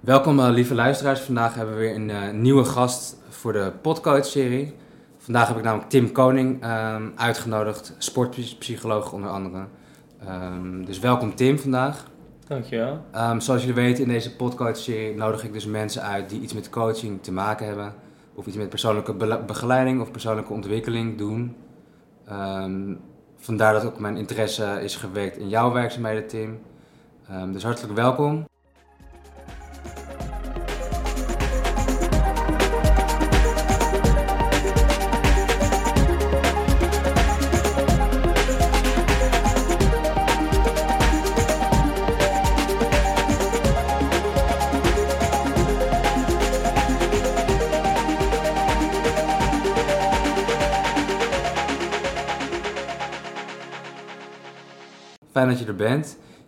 Welkom uh, lieve luisteraars. Vandaag hebben we weer een uh, nieuwe gast voor de podcast-serie. Vandaag heb ik namelijk Tim Koning um, uitgenodigd, sportpsycholoog onder andere. Um, dus welkom Tim vandaag. Dankjewel. Um, zoals jullie weten in deze podcast-serie nodig ik dus mensen uit die iets met coaching te maken hebben. Of iets met persoonlijke be begeleiding of persoonlijke ontwikkeling doen. vandaar dat ook mijn interesse is gewekt in jouw werkzaamheden Tim. dus hartelijk welkom.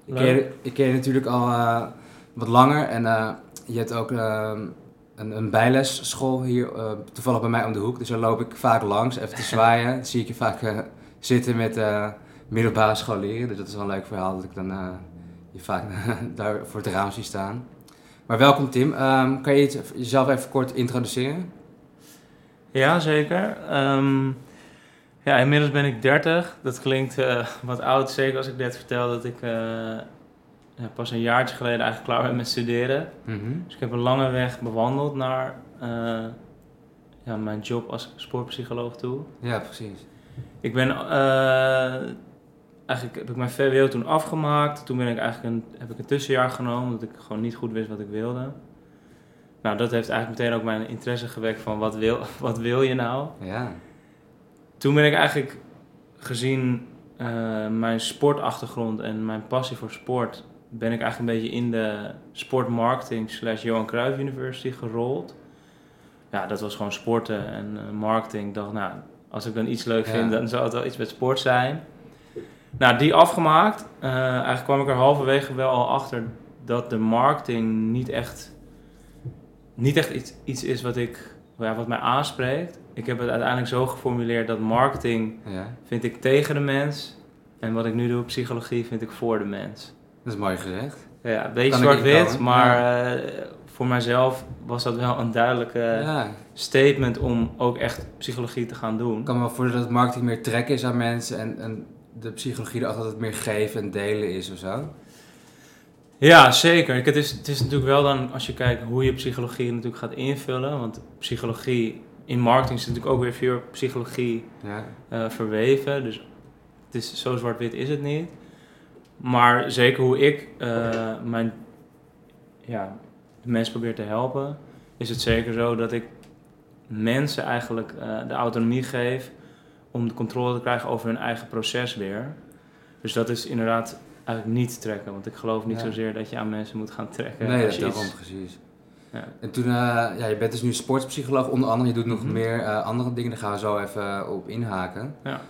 Ik ken, je, ik ken je natuurlijk al uh, wat langer en uh, je hebt ook uh, een, een bijlesschool hier toevallig bij mij om de hoek. Dus daar loop ik vaak langs, even te zwaaien. dan zie ik je vaak zitten met middelbare scholieren. Dus dat is wel een leuk verhaal dat ik dan je vaak daar voor het raam zie staan. Maar welkom Tim. Um, kan je jezelf even kort introduceren? Ja, zeker. Um, ja, inmiddels ben ik 30. Dat klinkt uh, wat oud, zeker als ik net vertel dat ik uh, ja, pas een jaartje geleden eigenlijk klaar ben met studeren. Mm -hmm. Dus ik heb een lange weg bewandeld naar uh, ja, mijn job als sportpsycholoog toe. Ja, precies. Ik ben eigenlijk heb ik mijn VWO toen afgemaakt. Toen ben ik eigenlijk een, heb ik een tussenjaar genomen, omdat ik gewoon niet goed wist wat ik wilde. Nou, dat heeft eigenlijk meteen ook mijn interesse gewekt van wat wil, wat wil je nou? Ja toen ben ik eigenlijk gezien uh, mijn sportachtergrond en mijn passie voor sport, ben ik eigenlijk een beetje in de sportmarketing slash Johan Cruijff University gerold. Ja, dat was gewoon sporten en uh, marketing. Ik dacht, nou, als ik dan iets leuk vind, dan zou het wel iets met sport zijn. Nou, die afgemaakt. Uh, eigenlijk kwam ik er halverwege wel al achter dat de marketing niet echt, niet echt iets, iets is wat, ik, ja, wat mij aanspreekt ik heb het uiteindelijk zo geformuleerd dat marketing ja. vind ik tegen de mens. En wat ik nu doe, psychologie, vind ik voor de mens. Dat is mooi gezegd. Ja, een beetje zwart-wit, maar ja. uh, voor mijzelf was dat wel een duidelijke ja. statement om ook echt psychologie te gaan doen. Ik kan me wel voorstellen dat marketing meer trekken is aan mensen en, en de psychologie er altijd meer geven en delen is of zo. Ja, zeker. Het is, het is natuurlijk wel dan, als je kijkt hoe je psychologie natuurlijk gaat invullen, want psychologie in marketing zit natuurlijk ook weer veel psychologie ja. uh, verweven. Dus het is, zo zwart-wit is het niet. Maar zeker hoe ik uh, mijn, ja, de mensen probeer te helpen, is het zeker zo dat ik mensen eigenlijk uh, de autonomie geef om de controle te krijgen over hun eigen proces weer. Dus dat is inderdaad eigenlijk niet trekken. Want ik geloof niet ja. zozeer dat je aan mensen moet gaan trekken. Nee, dat is iets... precies. Ja. En toen, uh, ja, je bent dus nu sportpsycholoog onder andere. Je doet nog mhm. meer uh, andere dingen, daar gaan we zo even op inhaken. Ja.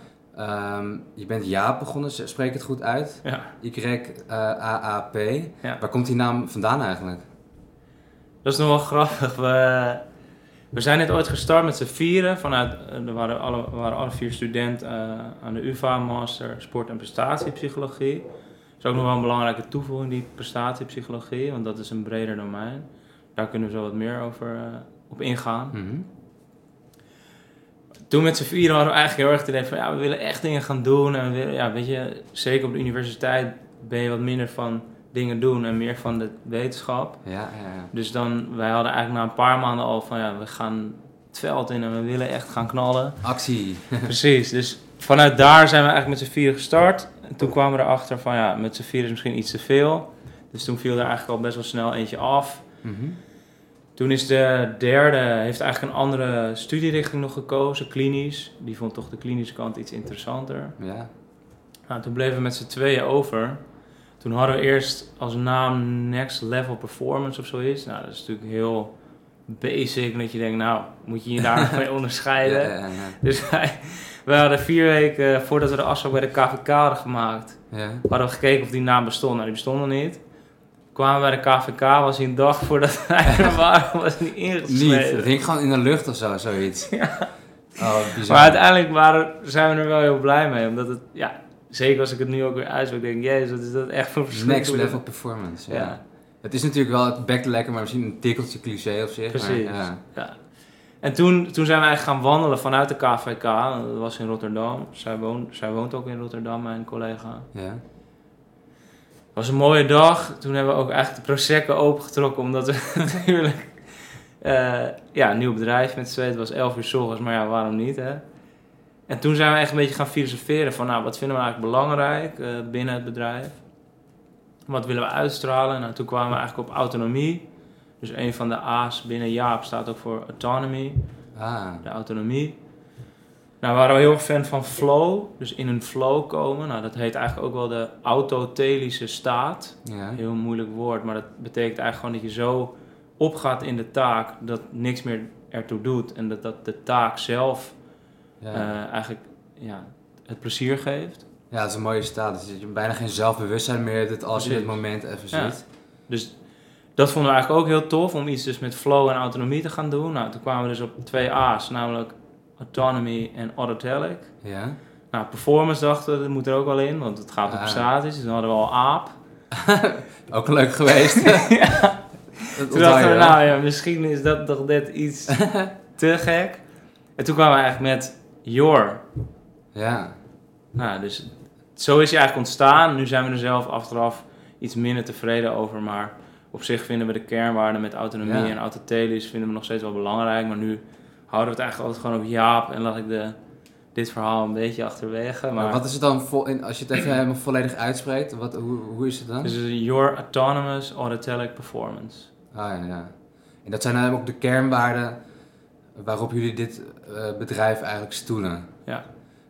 Um, je bent Jaap begonnen, spreek het goed uit? Ja. Y-A-A-P. Ja. Waar komt die naam vandaan eigenlijk? Dat is nog wel grappig. We, we zijn net ooit gestart met z'n vieren. Vanuit, er waren alle, waren alle vier studenten aan de UvA Master Sport- en Prestatiepsychologie. Is ook nog wel een belangrijke toevoeging, die prestatiepsychologie, want dat is een breder domein. Daar kunnen we zo wat meer over uh, op ingaan. Mm -hmm. Toen met z'n vieren hadden we eigenlijk heel erg het idee van... ja, we willen echt dingen gaan doen. En we willen, ja, weet je, zeker op de universiteit ben je wat minder van dingen doen... en meer van de wetenschap. Ja, ja, ja. Dus dan, wij hadden eigenlijk na een paar maanden al van... ja, we gaan het veld in en we willen echt gaan knallen. Actie. Precies, dus vanuit daar zijn we eigenlijk met z'n vieren gestart. En toen kwamen we erachter van ja, met z'n vieren is misschien iets te veel. Dus toen viel er eigenlijk al best wel snel eentje af. Mm Toen is de derde, heeft eigenlijk een andere studierichting nog gekozen, klinisch. Die vond toch de klinische kant iets interessanter. Ja. Nou, toen bleven we met z'n tweeën over. Toen hadden we eerst als naam Next Level Performance of zoiets. Nou, dat is natuurlijk heel basic. Dat je denkt, nou, moet je je daarmee onderscheiden. Ja, ja, ja. Dus wij, wij hadden vier weken voordat we de afspraak bij de KVK hadden gemaakt, hadden we gekeken of die naam bestond. Nou, die bestond nog niet kwamen bij de KVK, was hij een dag voordat hij er waren, was niet ingeschreven. Niet, het ging gewoon in de lucht of zo, zoiets. ja. Oh, maar uiteindelijk waren, zijn we er wel heel blij mee, omdat het, ja, zeker als ik het nu ook weer uitspreek, denk ik, jezus, wat is dat echt voor verschrikkelijk. Next level performance, ja. ja. Het is natuurlijk wel, het lekker, maar misschien een tikkeltje cliché op zich. Precies. Maar, ja. Ja. En toen, toen zijn we eigenlijk gaan wandelen vanuit de KVK. Dat was in Rotterdam. Zij woont, zij woont ook in Rotterdam, mijn collega. ja. Het was een mooie dag. Toen hebben we ook eigenlijk de Prosecco opengetrokken. Omdat we natuurlijk... eh, ja, een nieuw bedrijf met z'n. Het was 11 uur s ochtends, maar ja, waarom niet, hè? En toen zijn we echt een beetje gaan filosoferen van... Nou, wat vinden we eigenlijk belangrijk eh, binnen het bedrijf? Wat willen we uitstralen? Nou, toen kwamen we eigenlijk op autonomie. Dus een van de A's binnen Jaap staat ook voor autonomy Ah, de autonomie. Nou, we waren heel erg fan van flow, dus in een flow komen. Nou, dat heet eigenlijk ook wel de autotelische staat. ja. Heel moeilijk woord, maar dat betekent eigenlijk gewoon dat je zo opgaat in de taak dat niks meer ertoe doet. En dat, dat de taak zelf Ja. eh, eigenlijk ja, het plezier geeft. ja, dat is een mooie staat. Dus dat je bijna geen zelfbewustzijn meer hebt als je het moment even Ja. ziet. Dus dat vonden we eigenlijk ook heel tof om iets dus met flow en autonomie te gaan doen. Nou, toen kwamen we dus op twee A's, namelijk autonomy en autotelic. Ja. Nou, performance dachten we, dat moet er ook wel in, want het gaat om Ah. prestaties. Dus dan hadden we al aap. Ook leuk geweest. ja. Dat Toen dachten we, nou ja, misschien is dat toch net iets te gek. En toen kwamen we eigenlijk met your. Ja. Nou, dus zo is hij eigenlijk ontstaan. Nu zijn we er zelf achteraf iets minder tevreden over, maar op zich vinden we de kernwaarden met autonomie Ja. en autotelis vinden we nog steeds wel belangrijk. Maar nu houden we het eigenlijk altijd gewoon op Jaap en laat ik de, dit verhaal een beetje achterwege. Maar, Maar wat is het dan, vol, in, als je het even helemaal volledig uitspreekt, wat, hoe, hoe is het dan? Dus your autonomous autotelic performance. Ah ja, ja. En dat zijn dan ook de kernwaarden waarop jullie dit eh, bedrijf eigenlijk stoelen. Ja.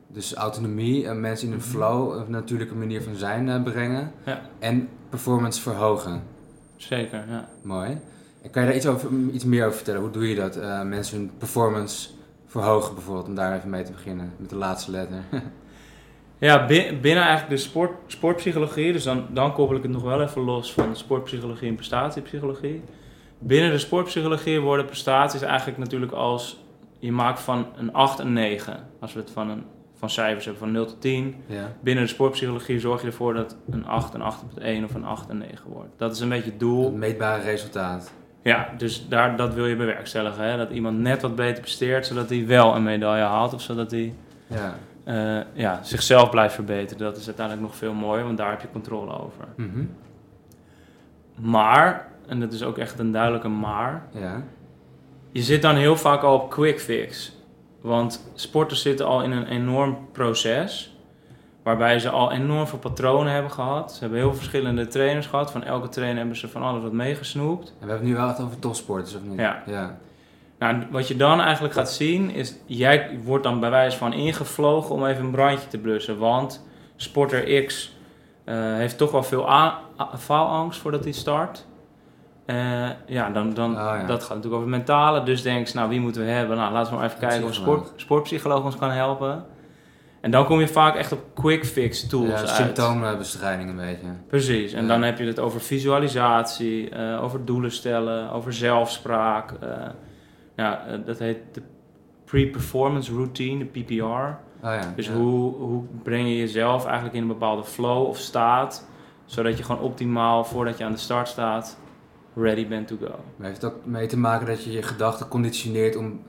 Dus autonomie, en mensen in een Mhm. flow, een natuurlijke manier van zijn eh, brengen. Ja. En performance verhogen. Zeker, ja. Mooi. En kan je daar iets, over, iets meer over vertellen? Hoe doe je dat? Eh, mensen hun performance verhogen bijvoorbeeld, om daar even mee te beginnen, met de laatste letter. Ja, bi- binnen eigenlijk de sport, sportpsychologie, dus dan, dan koppel ik het nog wel even los van sportpsychologie en prestatiepsychologie. Binnen de sportpsychologie worden prestaties eigenlijk natuurlijk als je maakt van een 8 een 9. Als we het van, een, van cijfers hebben van 0 tot 10. ja. Binnen de sportpsychologie zorg je ervoor dat een 8 een 8,1 of een 8 een 9 wordt. Dat is een beetje het doel. Het meetbare resultaat. Ja, dus daar, dat wil je bewerkstelligen. Hè? Dat iemand net wat beter presteert, zodat hij wel een medaille haalt. Of zodat hij Ja. eh, ja, zichzelf blijft verbeteren. Dat is uiteindelijk nog veel mooier, want daar heb je controle over. Mhm. Maar, en dat is ook echt een duidelijke maar, Ja. je zit dan heel vaak al op quick fix. Want sporters zitten al in een enorm proces, waarbij ze al enorm veel patronen hebben gehad. Ze hebben heel verschillende trainers gehad. Van elke trainer hebben ze van alles wat meegesnoept. En we hebben het nu wel echt over topsporters, of niet? Ja. ja. Nou, wat je dan eigenlijk gaat zien is, jij wordt dan bij wijze van ingevlogen om even een brandje te blussen. Want sporter X eh, heeft toch wel veel faalangst voordat hij start. Eh, ja, dan, dan, Oh, ja. dat gaat natuurlijk over het mentale. Dus denk nou, wie moeten we hebben? Nou, laten we maar even kijken of sport, sportpsycholoog ons kan helpen. En dan kom je vaak echt op quick fix tools Ja, uit. symptoombestrijding een beetje. Precies, en Ja. dan heb je het over visualisatie, eh, over doelen stellen, over zelfspraak. eh, ja, dat heet de pre-performance routine, de PPR. Oh ja. Dus hoe, hoe breng je jezelf eigenlijk in een bepaalde flow of staat, zodat je gewoon optimaal voordat je aan de start staat, ready bent to go. Maar heeft het ook mee te maken dat je je gedachten conditioneert om,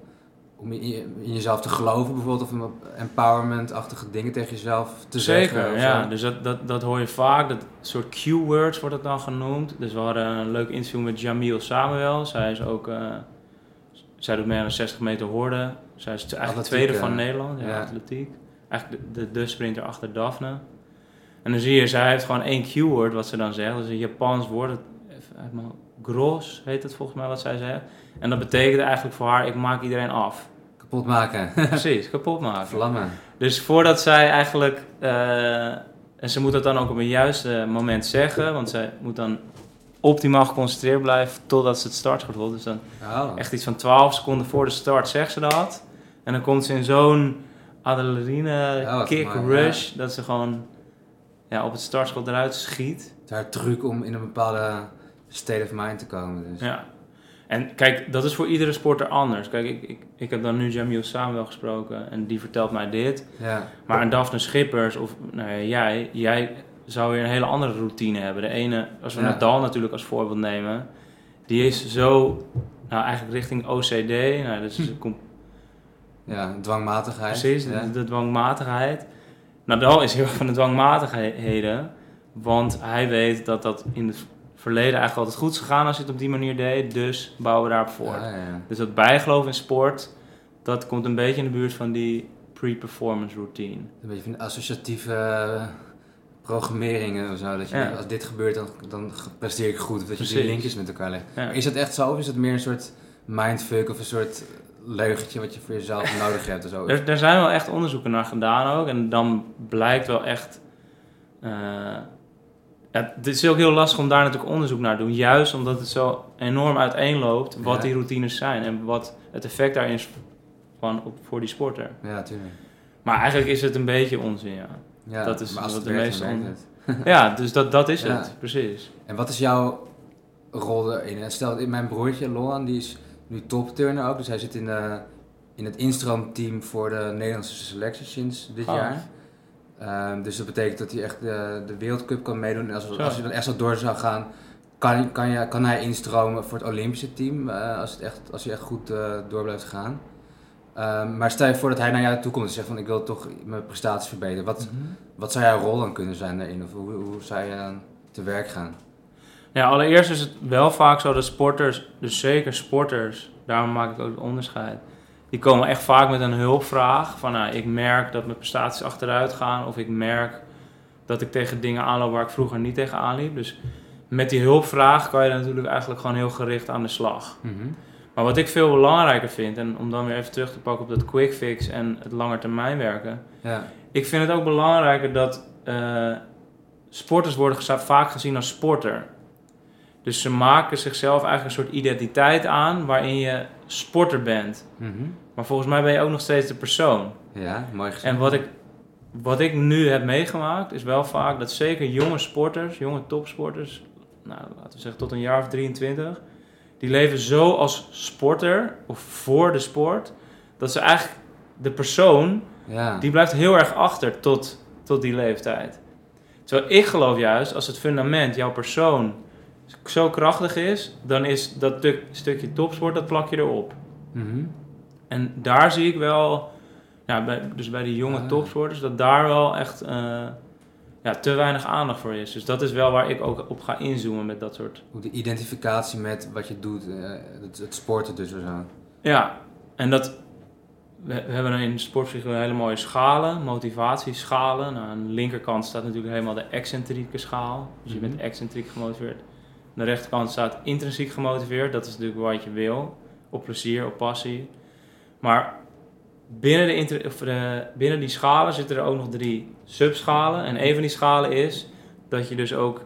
om in, je- in jezelf te geloven bijvoorbeeld? Of om empowerment-achtige dingen tegen jezelf te zeggen? Zeker, ja. Dus dat, dat, dat hoor je vaak. Dat soort Q-words wordt het dan genoemd. Dus we hadden een leuk interview met Jamil Samuel. Zij is ook... eh, zij doet mee aan de 60 meter horde. Zij is eigenlijk de Atletiek, tweede eh, van Nederland. Ja, ja. atletiek. Eigenlijk de, de, de sprinter achter Daphne. En dan zie je, zij heeft gewoon één Q-word wat ze dan zegt. Dat is een Japans woord. Het, even uit mijn hoofd. Gros heet het volgens mij wat zij zegt. En dat betekent eigenlijk voor haar, ik maak iedereen af. Kapot maken. Precies, kapot maken. Vlammen. Dus voordat zij eigenlijk. eh, en ze moet dat dan ook op een juiste moment zeggen, want zij moet dan optimaal geconcentreerd blijven totdat ze het startschot hoort. Dus dan Oh. echt iets van 12 seconden voor de start zegt ze dat. En dan komt ze in zo'n adrenaline Oh, kick rush dat ze gewoon ja, op het startschot eruit schiet. Het is haar truc om in een bepaalde state of mind te komen. Dus. Ja. En kijk, dat is voor iedere sporter anders. Kijk, ik, ik, ik heb dan nu Jamil Samuel gesproken en die vertelt mij dit. Ja. Maar een Daphne Schippers of nou ja, jij, jij zou weer een hele andere routine hebben. De ene, als we Ja. Nadal natuurlijk als voorbeeld nemen, die is zo, nou eigenlijk richting OCD, nou, dat is een com- Ja, dwangmatigheid. precies, Ja. de, de dwangmatigheid. Nadal is heel erg van de dwangmatigheden, want hij weet dat dat in het verleden eigenlijk altijd goed is gegaan als je het op die manier deed, dus bouwen we daarop voor. Ja, ja. Dus dat bijgeloof in sport, dat komt een beetje in de buurt van die pre-performance routine. Een beetje van associatieve eh, programmeringen of zo. Dat je, Ja. als dit gebeurt, dan, dan presteer ik goed. Of dat je die linkjes met elkaar legt. Ja. Is dat echt zo? Of is het meer een soort mindfuck of een soort leugentje wat je voor jezelf nodig hebt? Of zo? Er, er zijn wel echt onderzoeken naar gedaan ook. En dan blijkt wel echt. eh, ja, het is ook heel lastig om daar natuurlijk onderzoek naar te doen. Juist omdat het zo enorm uiteenloopt wat Ja. die routines zijn. En wat het effect daarin is van op, voor die sporter. Ja, tuurlijk. Maar eigenlijk is het een beetje onzin, ja. Ja, Dat is wat de meeste on-. Ja, dus dat, dat is het. Precies. En wat is jouw rol erin? Stel, in mijn broertje Loan, die is nu topturner ook. Dus hij zit in, de, in het instroomteam voor de Nederlandse selectie sinds dit Oh. jaar. Ehm, dus dat betekent dat hij echt de, de wereldcup kan meedoen. En als, Zo. als hij dan echt zo door zou gaan, kan, kan, je, kan hij instromen voor het Olympische team. eh, als, het echt, als hij echt goed eh, door blijft gaan. Ehm, maar stel je voor dat hij naar jou toe komt en zegt van ik wil toch mijn prestaties verbeteren. Wat, wat zou jouw rol dan kunnen zijn daarin? Of hoe, hoe zou je dan te werk gaan? Ja, allereerst is het wel vaak zo dat sporters, dus zeker sporters, daarom maak ik ook het onderscheid. Die komen echt vaak met een hulpvraag. Van nou, ik merk dat mijn prestaties achteruit gaan. Of ik merk dat ik tegen dingen aanloop waar ik vroeger niet tegen aanliep. Dus met die hulpvraag kan je dan natuurlijk eigenlijk gewoon heel gericht aan de slag. Maar wat ik veel belangrijker vind, en om dan weer even terug te pakken op dat quick fix en het langetermijn werken. Ja. Ik vind het ook belangrijker dat eh, sporters worden vaak gezien als sporter. Dus ze maken zichzelf eigenlijk een soort identiteit aan waarin je sporter bent. Mhm. Maar volgens mij ben je ook nog steeds de persoon. Ja, mooi gezegd. En wat ik, wat ik nu heb meegemaakt is wel vaak dat zeker jonge sporters, jonge topsporters, nou, laten we zeggen tot een jaar of 23, die leven zo als sporter of voor de sport, dat ze eigenlijk de persoon Ja. die blijft heel erg achter tot, tot die leeftijd. Terwijl ik geloof juist, als het fundament, jouw persoon, zo krachtig is, dan is dat stuk- stukje topsport, dat plak je erop. Mhm. En daar zie ik wel, ja, bij, dus bij die jonge Ah. topsporters, dat daar wel echt eh, ja, te weinig aandacht voor is. Dus dat is wel waar ik ook op ga inzoomen met dat soort. De identificatie met wat je doet, eh, het, het sporten dus zo. Ja, en dat. We, we hebben in sportpsychologie hele mooie schalen, motivatieschalen. Nou, aan de linkerkant staat natuurlijk helemaal de excentrieke schaal. Dus je bent Mhm. excentriek gemotiveerd. Aan de rechterkant staat intrinsiek gemotiveerd. Dat is natuurlijk wat je wil. Op plezier, op passie. Maar binnen, de of de, binnen die schalen zitten er ook nog drie subschalen. En een van die schalen is dat je dus ook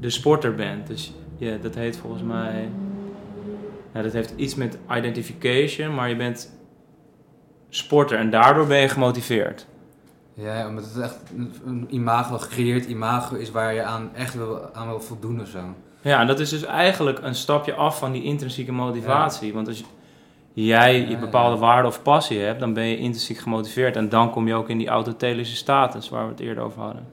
de sporter bent. Dus je, dat heet volgens mij... Ja, dat heeft iets met identification, maar je bent sporter en daardoor ben je gemotiveerd. Ja, omdat het echt een, een imago, gecreëerd imago is waar je aan echt wil, aan wil voldoen of zo. Ja, en dat is dus eigenlijk een stapje af van die intrinsieke motivatie. Want als jij je bepaalde waarde of passie hebt, dan ben je intrinsiek gemotiveerd. En dan kom je ook in die autotelische status waar we het eerder over hadden.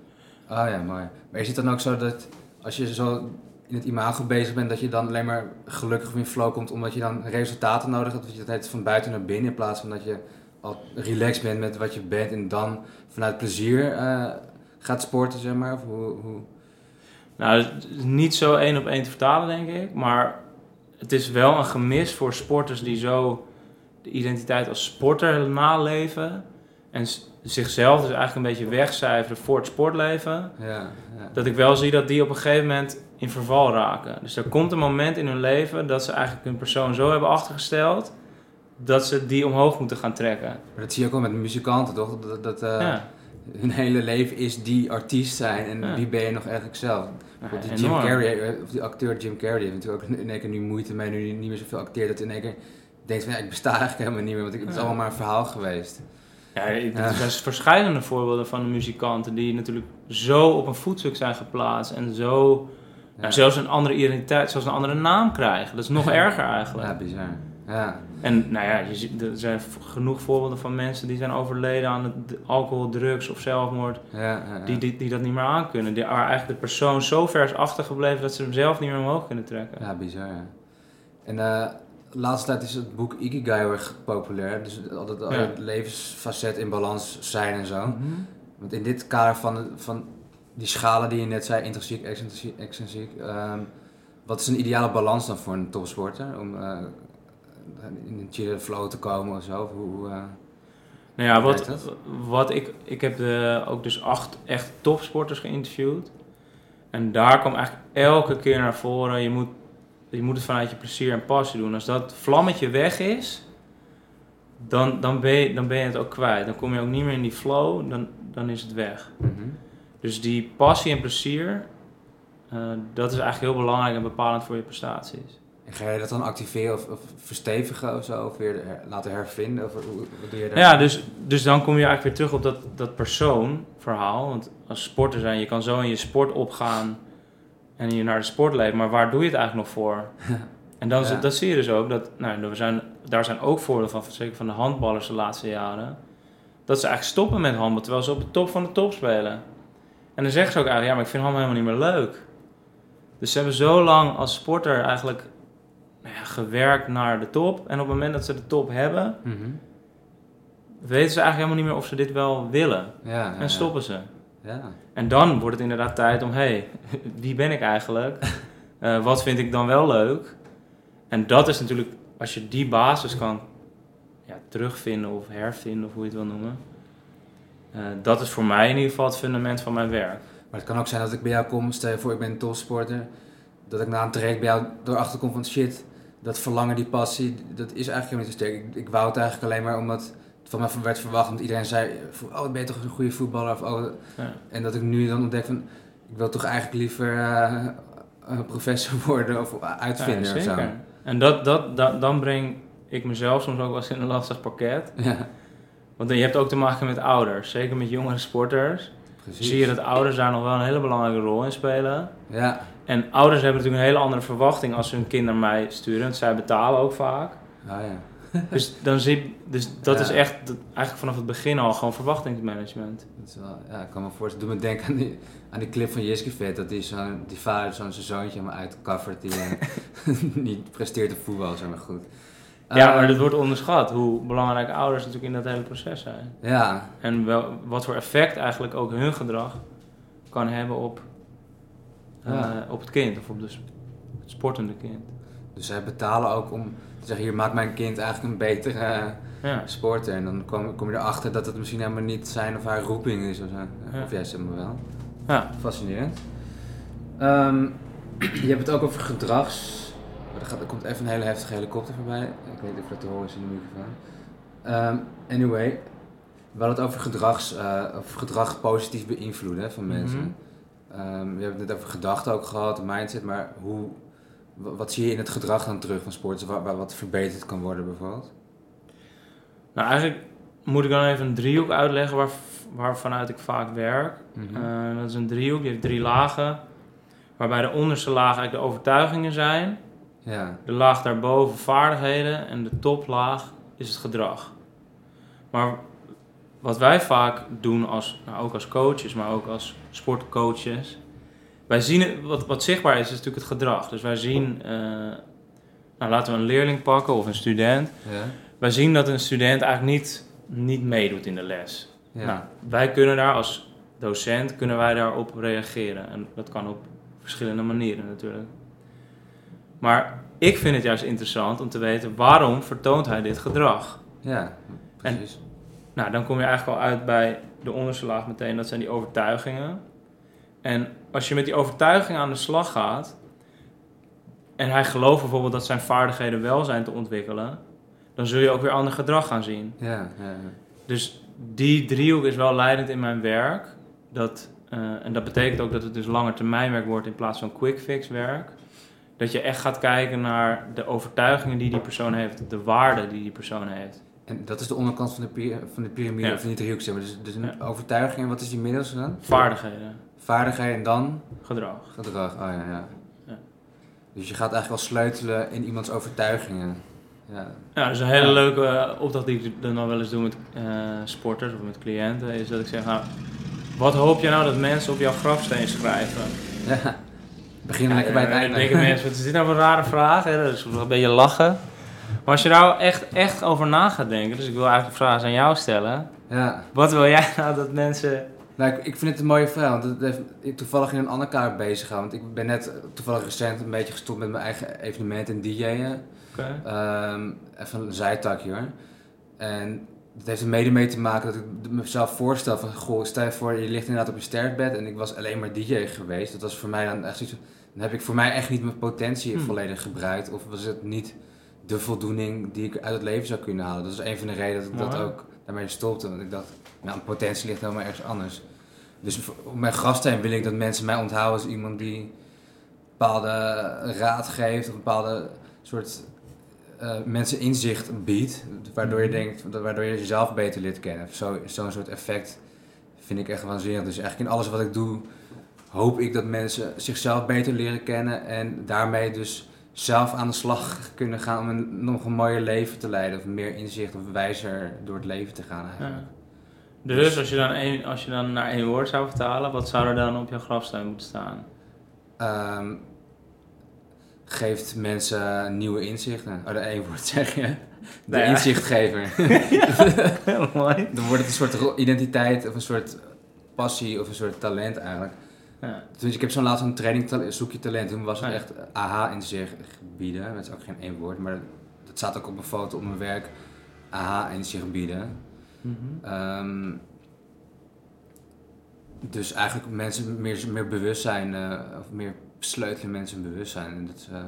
Ah ja, mooi. Maar is het dan ook zo dat als je zo in het imago bezig bent, dat je dan alleen maar gelukkig of in flow komt omdat je dan resultaten nodig hebt? Dat je het van buiten naar binnen in plaats van dat je al relaxed bent met wat je bent en dan vanuit plezier eh, gaat sporten, zeg maar? Of hoe, hoe... Nou, het is niet zo één op één te vertalen, denk ik. Maar het is wel een gemis voor sporters die zo de identiteit als sporter naleven. En s- zichzelf dus eigenlijk een beetje wegcijferen voor het sportleven. Ja, ja. Dat ik wel zie dat die op een gegeven moment in verval raken. Dus er komt een moment in hun leven dat ze eigenlijk hun persoon zo hebben achtergesteld. Dat ze die omhoog moeten gaan trekken. Maar dat zie je ook wel met muzikanten, toch? Dat, dat eh, ja, hun hele leven is die artiest zijn en Ja. wie ben je nog eigenlijk zelf? ja, die Jim. Carrey, eh, of die acteur Jim Carrey, heeft natuurlijk ook in één keer nu moeite mee, nu hij niet meer zoveel acteert, dat in één keer denkt van ja, ik besta eigenlijk helemaal niet meer, want ik, het is allemaal maar een verhaal geweest. Ja, er zijn verschillende voorbeelden van de muzikanten die natuurlijk zo op een voetstuk zijn geplaatst en zo Ja, zelfs een andere identiteit, zelfs een andere naam krijgen. Dat is nog erger eigenlijk. Ja, bizar. Ja. En nou ja, je ziet, er zijn genoeg voorbeelden van mensen die zijn overleden aan het alcohol, drugs of zelfmoord. Ja, ja, ja. Die, die, die dat niet meer aankunnen. Die waar eigenlijk de persoon zo ver is achtergebleven dat ze hem zelf niet meer omhoog kunnen trekken. Ja, bizar, ja. En eh, de laatste tijd is het boek Ikigai heel erg populair. Dus altijd al het levensfacet in balans zijn en zo. Mhm. Want in dit kader van, van die schalen die je net zei, intrinsiek, extrinsiek, extrinsiek. ehm, wat is een ideale balans dan voor een topsporter? Om eh, in een chille flow te komen of zo? Hoe, eh, Nou ja, wat, wat ik, ik heb eh, ook dus acht echt topsporters geïnterviewd. En daar kwam eigenlijk elke keer naar voren, je moet, je moet het vanuit je plezier en passie doen. Als dat vlammetje weg is, dan, dan, ben je, dan ben je het ook kwijt. Dan kom je ook niet meer in die flow, dan, dan is het weg. mhm. Dus die passie en plezier, eh, dat is eigenlijk heel belangrijk en bepalend voor je prestaties. En ga je dat dan activeren of, of verstevigen of zo? Of weer her- laten hervinden? Of hoe, wat doe je daar? Ja, dus, dus dan kom je eigenlijk weer terug op dat, dat persoonverhaal. Want als sporter zijn, je kan zo in je sport opgaan en je naar de sport leven. Maar waar doe je het eigenlijk nog voor? En dan, Ja. dat zie je dus ook. Dat, nou, er zijn, daar zijn ook voorbeelden van, zeker van de handballers de laatste jaren. Dat ze eigenlijk stoppen met handbal, terwijl ze op de top van de top spelen. En dan zeggen ze ook eigenlijk, ja, maar ik vind handbal helemaal niet meer leuk. Dus ze hebben zo lang als sporter eigenlijk nou ja, gewerkt naar de top. En op het moment dat ze de top hebben, Mhm. weten ze eigenlijk helemaal niet meer of ze dit wel willen. Ja, En stoppen ze. Ja. En dan wordt het inderdaad tijd om, hé, hey, wie ben ik eigenlijk? Eh, wat vind ik dan wel leuk? En dat is natuurlijk, als je die basis kan ja, terugvinden of hervinden, of hoe je het wil noemen. eh, dat is voor mij in ieder geval het fundament van mijn werk. Maar het kan ook zijn dat ik bij jou kom, stel je voor ik ben een topsporter, dat ik na een traject bij jou erachter kom van shit, dat verlangen, die passie, dat is eigenlijk helemaal niet zo sterk. Ik, ik wou het eigenlijk alleen maar omdat het van mij werd verwacht, omdat iedereen zei, oh ben je toch een goede voetballer? Of, oh, Ja. En dat ik nu dan ontdek van, ik wil toch eigenlijk liever eh, professor worden of uitvinder Ja, of zo. En dat, dat, dat, dan breng ik mezelf soms ook wel eens in een lastig pakket. Ja, Want je hebt ook te maken met ouders, zeker met jongere sporters. precies. Zie je dat ouders daar nog wel een hele belangrijke rol in spelen. Ja, En ouders hebben natuurlijk een hele andere verwachting als ze hun kind naar mij sturen. Want zij betalen ook vaak. ah, ja. Dus, dan zie, dus dat Ja. is echt dat- eigenlijk vanaf het begin al gewoon verwachtingsmanagement. Dat is wel, ja, ik kan me voorstellen. Doe me denken aan die, aan die clip van Jiske Vet. Dat die, zo'n die vader zo'n zoontje maar uitcovert die eh, niet presteert op voetbal, zeg maar goed. Ja, Eh, maar dat wordt onderschat hoe belangrijk ouders natuurlijk in dat hele proces zijn. Ja, En wel, wat voor effect eigenlijk ook hun gedrag kan hebben op, Ja. op het kind of op de het sportende kind. dus zij betalen ook om te zeggen, hier maakt mijn kind eigenlijk een betere eh, Ja. sporter. En dan kom, kom je erachter dat het misschien helemaal niet zijn of haar roeping is of zo. Of jij zegt me wel. Ja. Fascinerend. Ehm, je hebt het ook over gedrags... Er, gaat, er komt even een hele heftige helikopter voorbij. Ik weet niet of dat te horen is in de microfoon. Ehm, anyway, we hadden het over, gedrags, eh, over gedrag positief beïnvloeden van mensen. Mhm. Ehm, we hebben het net over gedachten ook gehad, mindset, maar hoe, wa- wat zie je in het gedrag dan terug van sporters, waar, waar wat verbeterd kan worden bijvoorbeeld? Nou, eigenlijk moet ik dan even een driehoek uitleggen waar, waarvanuit ik vaak werk. Mhm. Eh, dat is een driehoek, die heeft drie lagen. Waarbij de onderste laag eigenlijk de overtuigingen zijn. ja, De laag daarboven vaardigheden. En de toplaag is het gedrag. Maar wat wij vaak doen, als, nou, ook als coaches, maar ook als sportcoaches. Wij zien wat, wat zichtbaar is, is natuurlijk het gedrag. Dus wij zien, eh, nou, laten we een leerling pakken of een student. ja, Wij zien dat een student eigenlijk niet, niet meedoet in de les. ja. Nou, wij kunnen daar als docent kunnen wij daarop reageren. En dat kan op verschillende manieren natuurlijk. Maar ik vind het juist interessant om te weten waarom vertoont hij dit gedrag. ja, precies. Nou, dan kom je eigenlijk al uit bij de onderste laag meteen, dat zijn die overtuigingen. En als je met die overtuigingen aan de slag gaat, en hij gelooft bijvoorbeeld dat zijn vaardigheden wel zijn te ontwikkelen, dan zul je ook weer ander gedrag gaan zien. ja, ja, ja. Dus die driehoek is wel leidend in mijn werk. Dat, eh, en dat betekent ook dat het dus langer termijnwerk wordt in plaats van quick fix werk. Dat je echt gaat kijken naar de overtuigingen die die persoon heeft, de waarden die die persoon heeft. En dat is de onderkant van de, py- van de piramide, Ja. of niet de driehoek, zeg maar. Dus, dus een overtuiging, en wat is die middelste dan? Vaardigheden, Vaardigheid en dan gedrag. gedrag. Oh ja, ja. Dus je gaat eigenlijk wel sleutelen in iemands overtuigingen. Ja. Ja, dus een hele Ja. leuke eh, opdracht die ik dan wel eens doe met eh, sporters of met cliënten, is dat ik zeg, nou, wat hoop je nou dat mensen op jouw grafsteen schrijven? ja. Begin lekker bij het dan einde. denken mensen, wat is dit nou voor een rare vraag? Hè? Dat is wel een beetje lachen. Maar als je nou echt, echt over na gaat denken, dus ik wil eigenlijk de vraag aan jou stellen. Ja. Wat wil jij nou dat mensen... Nou, ik, ik vind het een mooie vraag, want het heeft, ik toevallig in een ander kaart bezig gaan. Want ik ben net toevallig recent een beetje gestopt met mijn eigen evenementen en DJ'en. Oké. Ehm, even een zijtakje hoor. En het heeft er mede mee te maken dat ik mezelf voorstel van, goh, stel je voor, je ligt inderdaad op je sterfbed en ik was alleen maar DJ geweest. Dat was voor mij dan echt zoiets, dan heb ik voor mij echt niet mijn potentie Hmm. volledig gebruikt. Of was het niet de voldoening die ik uit het leven zou kunnen halen. Dat is een van de redenen dat ik dat ook daarmee stopte. Want ik dacht, nou, een potentie ligt helemaal ergens anders. Dus op mijn grafsteen wil ik dat mensen mij onthouden als iemand die bepaalde raad geeft of een bepaalde soort eh, mensen inzicht biedt, waardoor je Mhm. denkt, waardoor je jezelf beter leert kennen. Zo- Zo'n soort effect vind ik echt waanzinnig. Dus eigenlijk in alles wat ik doe, hoop ik dat mensen zichzelf beter leren kennen en daarmee dus zelf aan de slag kunnen gaan om een nog een mooier leven te leiden of meer inzicht of wijzer door het leven te gaan. eigenlijk. Ja. Dus als je, dan één, als je dan naar één woord zou vertalen, wat zou er dan op jouw grafsteen moeten staan? Ehm, geeft mensen nieuwe inzichten. Oh, dat één woord zeg je. De ja. inzichtgever. Heel mooi. Dan wordt het een soort identiteit of een soort passie of een soort talent eigenlijk. Ja. Dus ik heb zo'n laatst een training zoek je talent. Toen was het Ah, echt aha in zich bieden. Dat is ook geen één woord, maar dat staat ook op mijn foto op mijn werk. Aha in zich bieden. Mhm. Ehm, dus eigenlijk mensen meer, meer bewustzijn, eh, of meer sleutelen mensen bewustzijn. En dat ze eh,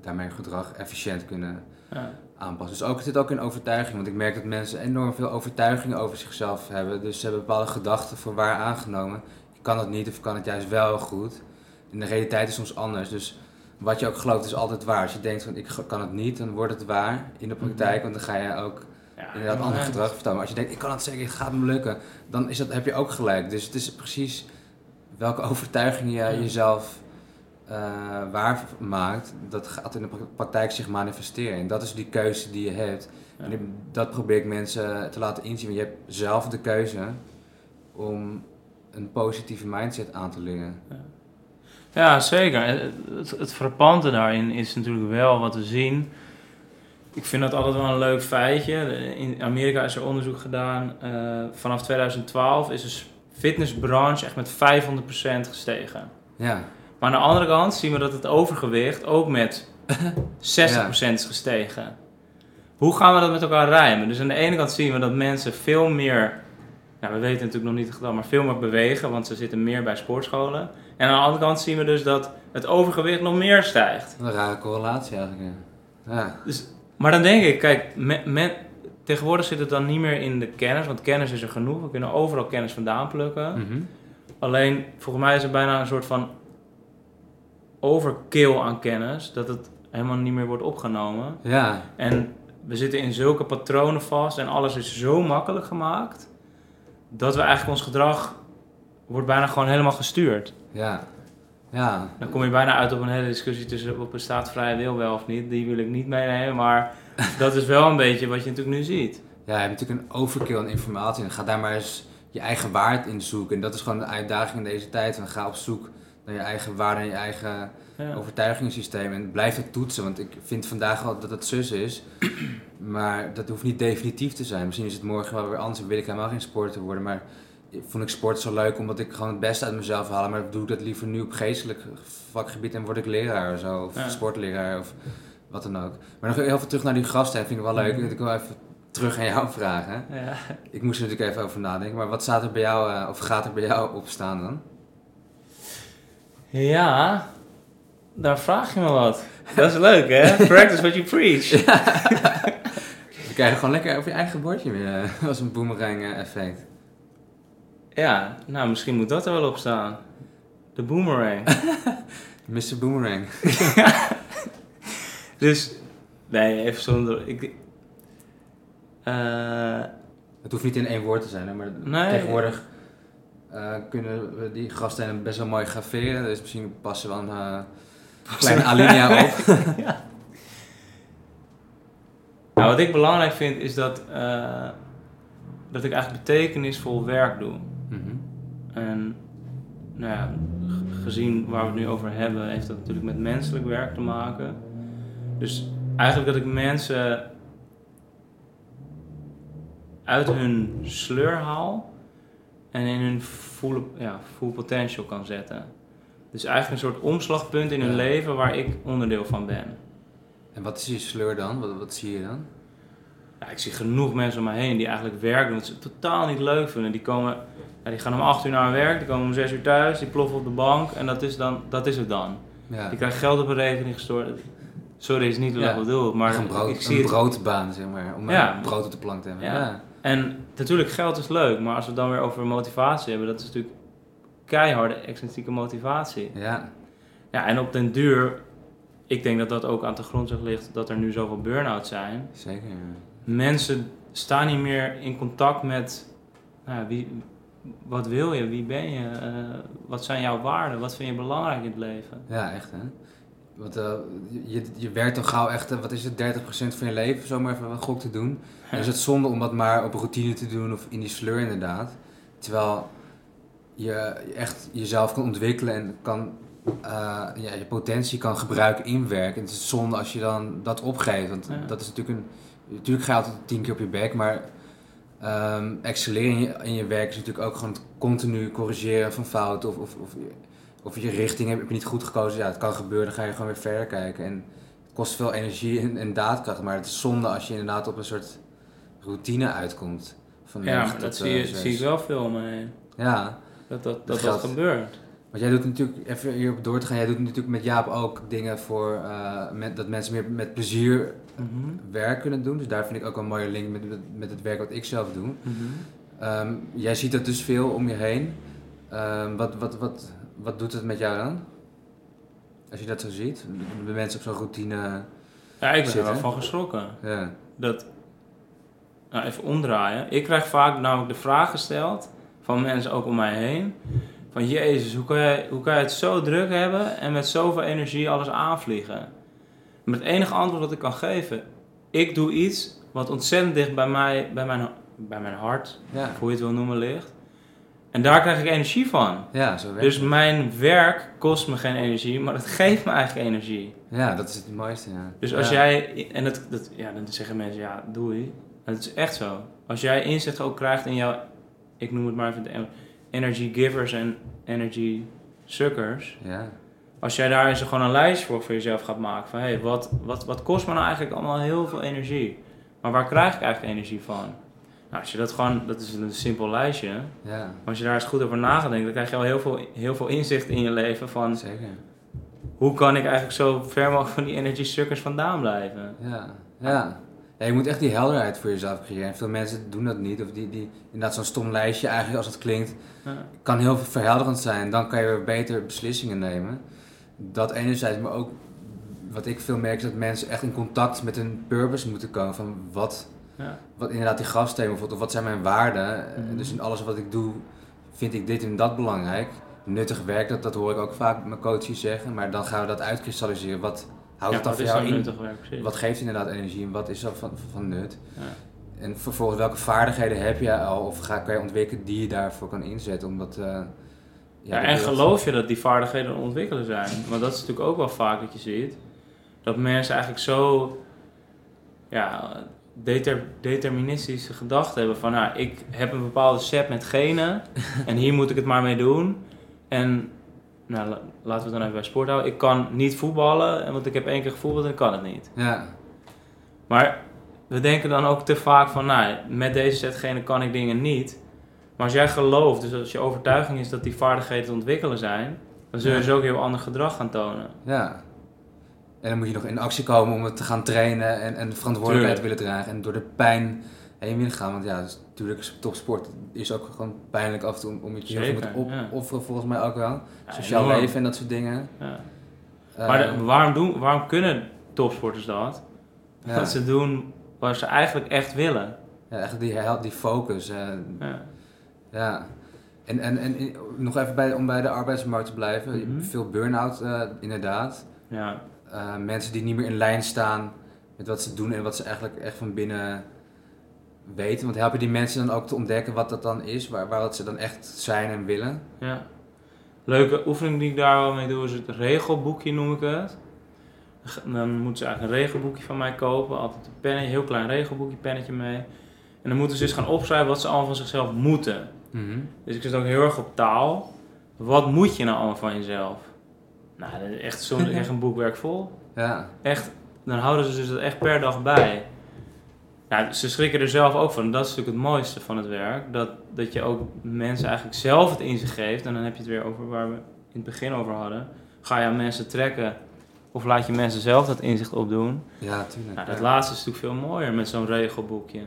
daarmee hun gedrag efficiënt kunnen Ja. aanpassen. Dus ook, het zit ook in overtuiging, want ik merk dat mensen enorm veel overtuigingen over zichzelf hebben. Dus ze hebben bepaalde gedachten voor waar aangenomen. Kan het niet of kan het juist wel goed. En de realiteit is soms anders. Dus wat je ook gelooft is altijd waar. Als je denkt van ik kan het niet, dan wordt het waar in de praktijk. Want dan ga je ook Ja, inderdaad ander gedrag vertonen. Maar als je denkt, ik kan het zeker, het gaat me lukken, dan is dat, heb je ook gelijk. Dus het is precies welke overtuiging je Ja. jezelf eh, waar maakt, dat gaat in de pra- praktijk zich manifesteren. En dat is die keuze die je hebt. Ja. En dat probeer ik mensen te laten inzien. Want je hebt zelf de keuze om een positieve mindset aan te leren. Ja, zeker. Het, het, daarin is natuurlijk wel wat we zien. Ik vind dat altijd wel een leuk feitje. In Amerika is er onderzoek gedaan. eh, vanaf 2012 is de fitnessbranche echt met 500% gestegen. Ja, Maar aan de andere kant zien we dat het overgewicht ook met 60% is gestegen. Hoe gaan we dat met elkaar rijmen? Dus aan de ene kant zien we dat mensen veel meer, nou, we weten natuurlijk nog niet het getal, maar veel meer bewegen, want ze zitten meer bij sportscholen. En aan de andere kant zien we dus dat het overgewicht nog meer stijgt. een rare correlatie eigenlijk. Ja. ja. Dus, maar dan denk ik, kijk, me- men- tegenwoordig zit het dan niet meer in de kennis, want kennis is er genoeg. We kunnen overal kennis vandaan plukken. Mhm. Alleen, volgens mij is er bijna een soort van overkill aan kennis, dat het helemaal niet meer wordt opgenomen. ja. En we zitten in zulke patronen vast en alles is zo makkelijk gemaakt, dat we eigenlijk ons gedrag wordt bijna gewoon helemaal gestuurd. ja. Ja, Dan kom je bijna uit op een hele discussie tussen op bestaat vrije wil wel of niet. Die wil ik niet meenemen, maar dat is wel een beetje wat je natuurlijk nu ziet. Ja, je hebt natuurlijk een overkill aan informatie. En ga daar maar eens je eigen waarde in zoeken. En dat is gewoon de uitdaging in deze tijd. Van ga op zoek naar je eigen waarde en je eigen Ja. overtuigingssysteem. En blijf het toetsen. Want ik vind vandaag wel dat het zus is. Maar dat hoeft niet definitief te zijn. Misschien is het morgen wel weer anders. En wil ik helemaal geen sporter worden. Maar vond ik sport zo leuk omdat ik gewoon het beste uit mezelf haal. Maar doe ik dat liever nu op geestelijk vakgebied en word ik leraar of zo. Of Ja. sportleraar of wat dan ook. Maar nog heel veel terug naar die gasten. Vind ik wel leuk. Ik wil even terug aan jou vragen. Ja. Ik moest er natuurlijk even over nadenken. Maar wat staat er bij jou, eh, of gaat er bij jou op staan dan? ja, daar vraag je me wat. Dat is leuk hè? Practice what you preach. We krijgen gewoon lekker over je eigen bordje weer. eh, als een boomerang eh, effect. Ja, nou misschien moet dat er wel op staan. De boomerang. Mr. Boomerang. Dus, nee, even zonder... Ik, eh, Het hoeft niet in één woord te zijn, hè, maar Nee. tegenwoordig kunnen we die gasten best wel mooi graveren. Dus misschien passen we eh, kleine alinea op. Nou, wat ik belangrijk vind is dat, eh, dat ik eigenlijk betekenisvol werk doe. Mhm. En nou ja, gezien waar we het nu over hebben, heeft dat natuurlijk met menselijk werk te maken. Dus eigenlijk dat ik mensen uit hun sleur haal en in hun full, ja, full potential kan zetten. Dus eigenlijk een soort omslagpunt in hun Ja. leven waar ik onderdeel van ben. En wat is je sleur dan? Wat, wat zie je dan? Ja, ik zie genoeg mensen om me heen die eigenlijk werk doen wat ze totaal niet leuk vinden. Die, komen, ja, die gaan om 8 uur naar hun werk, die komen om 6 uur thuis, die ploffen op de bank en dat is, dan, dat is het dan. Ja. Die krijgen geld op een rekening gestort. Sorry, is niet wat ik bedoel, maar een, brood, ik zie een broodbaan, zeg maar. Om een brood op de plank te hebben. Ja. Ja. En natuurlijk, geld is leuk, maar als we het dan weer over motivatie hebben, dat is natuurlijk keiharde extrinsieke motivatie. Ja. Ja, en op den duur, ik denk dat dat ook aan de grondslag ligt dat er nu zoveel burn-outs zijn. zeker. ja. mensen staan niet meer in contact met nou, wie, wat wil je, wie ben je, eh, wat zijn jouw waarden, wat vind je belangrijk in het leven. Ja, echt hè. Want eh, je, je werkt dan gauw echt, eh, wat is het, 30% van je leven, zomaar even een gok te doen. En is het zonde om dat maar op routine te doen of in die sleur inderdaad. Terwijl je echt jezelf kan ontwikkelen en kan, eh, ja, je potentie kan gebruiken in werk. En het is zonde als je dan dat opgeeft. Want Ja. dat is natuurlijk een, natuurlijk ga je altijd tien keer op je bek, maar ehm excelleren in je, in je werk is natuurlijk ook gewoon het continu corrigeren van fouten of, of, of, of je richting heb, je niet goed gekozen. Ja, het kan gebeuren, dan ga je gewoon weer verder kijken. En het kost veel energie en, en daadkracht, maar het is zonde als je inderdaad op een soort routine uitkomt. Van Ja, dat zie, je, eh, zie ik wel veel om me heen. Ja, Dat dat, gebeurt. want jij doet natuurlijk, even hierop door te gaan, jij doet natuurlijk met Jaap ook dingen voor eh, met, dat mensen meer met plezier werk kunnen doen. Dus daar vind ik ook een mooie link met, met, het werk wat ik zelf doe. Ehm, jij ziet dat dus veel om je heen. Ehm, wat, wat, wat, wat doet het met jou dan? Als je dat zo ziet, de mensen op zo'n routine. Ja, ik ben er wel van geschrokken. Ja, Dat, nou even omdraaien. Ik krijg vaak namelijk de vraag gesteld van mensen ook om mij heen. Van Jezus, hoe kan, jij, hoe kan je het zo druk hebben en met zoveel energie alles aanvliegen? Met het enige antwoord dat ik kan geven. Ik doe iets wat ontzettend dicht bij, mij, bij, mijn, bij mijn hart, ja. hoe je het wil noemen, ligt. En daar krijg ik energie van. ja zo werkt Dus het. mijn werk kost me geen energie, maar het geeft me eigenlijk energie. Ja, dat is het mooiste. Ja. Dus als Ja. jij, en dat, dat, ja, dan zeggen mensen, ja, doei. Maar het is echt zo. Als jij inzicht ook krijgt in jouw, ik noem het maar even energy givers en energy suckers. Ja, Als jij daar eens gewoon een lijstje voor, voor jezelf gaat maken van, hé, hey, wat, wat, wat kost me nou eigenlijk allemaal heel veel energie? Maar waar krijg ik eigenlijk energie van? Nou, als je dat gewoon, dat is een simpel lijstje. Maar ja, als je daar eens goed over na gaat denken, dan krijg je al heel veel, heel veel inzicht in je leven van, zeker. hoe kan ik eigenlijk zo ver mogelijk van die energy suckers vandaan blijven? Ja, ja. Ja. Je moet echt die helderheid voor jezelf creëren. En veel mensen doen dat niet. Of die, die inderdaad zo'n stom lijstje eigenlijk als het klinkt, Ja. kan heel verhelderend zijn. Dan kan je weer beter beslissingen nemen. Dat enerzijds, maar ook wat ik veel merk is dat mensen echt in contact met hun purpose moeten komen. Van wat, Ja. wat inderdaad die grafsteen bijvoorbeeld, of wat zijn mijn waarden. Mhm. Dus in alles wat ik doe, vind ik dit en dat belangrijk. Nuttig werk, dat, dat hoor ik ook vaak mijn coaches zeggen. Maar dan gaan we dat uitkristalliseren. Wat houdt Ja, het dan wat voor jou in? werk? Wat geeft inderdaad energie en wat is er van, van nut? Ja. En vervolgens, welke vaardigheden heb je al of ga, kan je ontwikkelen die je daarvoor kan inzetten? Omdat, eh, Ja, en geloof je dat die vaardigheden ontwikkelen zijn? Want dat is natuurlijk ook wel vaak dat je ziet. Dat mensen eigenlijk zo ja, deter, deterministische gedachten hebben van... Nou, ik heb een bepaalde set met genen en hier moet ik het maar mee doen. En nou, la- laten we het dan even bij sport houden. Ik kan niet voetballen, want ik heb één keer gevoetbald en ik kan het niet. Ja, Maar we denken dan ook te vaak van, nou, met deze set genen kan ik dingen niet. Maar als jij gelooft, dus als je overtuiging is dat die vaardigheden te ontwikkelen zijn, dan zul je Ja. dus ook heel ander gedrag gaan tonen. ja. En dan moet je nog in actie komen om het te gaan trainen en, en de verantwoordelijkheid Tuurlijk. willen dragen. En door de pijn heen willen gaan. Want ja, dus, natuurlijk topsport is ook gewoon pijnlijk af en toe om, je heel veel Zeker, moet ja. opofferen volgens mij ook wel. Ja, Sociaal enorm. leven en dat soort dingen. Ja. Eh, Maar de- waarom, doen, waarom kunnen topsporters dat? Dat ze doen wat ze eigenlijk echt willen. ja, echt die, die focus. Ja. Ja, en, en, en in- nog even bij, om bij de arbeidsmarkt te blijven. Mhm. Veel burn-out, eh, inderdaad. Ja. Eh, mensen die niet meer in lijn staan met wat ze doen en wat ze eigenlijk echt van binnen weten? Want help je die mensen dan ook te ontdekken wat dat dan is, waar, waar dat ze dan echt zijn en willen? Ja. Leuke oefening die ik daar wel mee doe is het regelboekje noem ik het. Dan moeten ze eigenlijk een regelboekje van mij kopen. Altijd een pennetje, heel klein regelboekje, pennetje mee. En dan moeten ze dus gaan opschrijven wat ze allemaal van zichzelf moeten. Mhm. Dus ik zit ook heel erg op taal. Wat moet je nou allemaal van jezelf? Nou, dat is echt zo'n echt een boekwerk vol. Ja, Echt, dan houden ze dus dat echt per dag bij. Ja, ze schrikken er zelf ook van. Dat is natuurlijk het mooiste van het werk. Dat, dat je ook mensen eigenlijk zelf het inzicht geeft. En dan heb je het weer over waar we in het begin over hadden. Ga je aan mensen trekken of laat je mensen zelf dat inzicht opdoen? ja, tuurlijk. Nou, dat ja. laatste is natuurlijk veel mooier met zo'n regelboekje.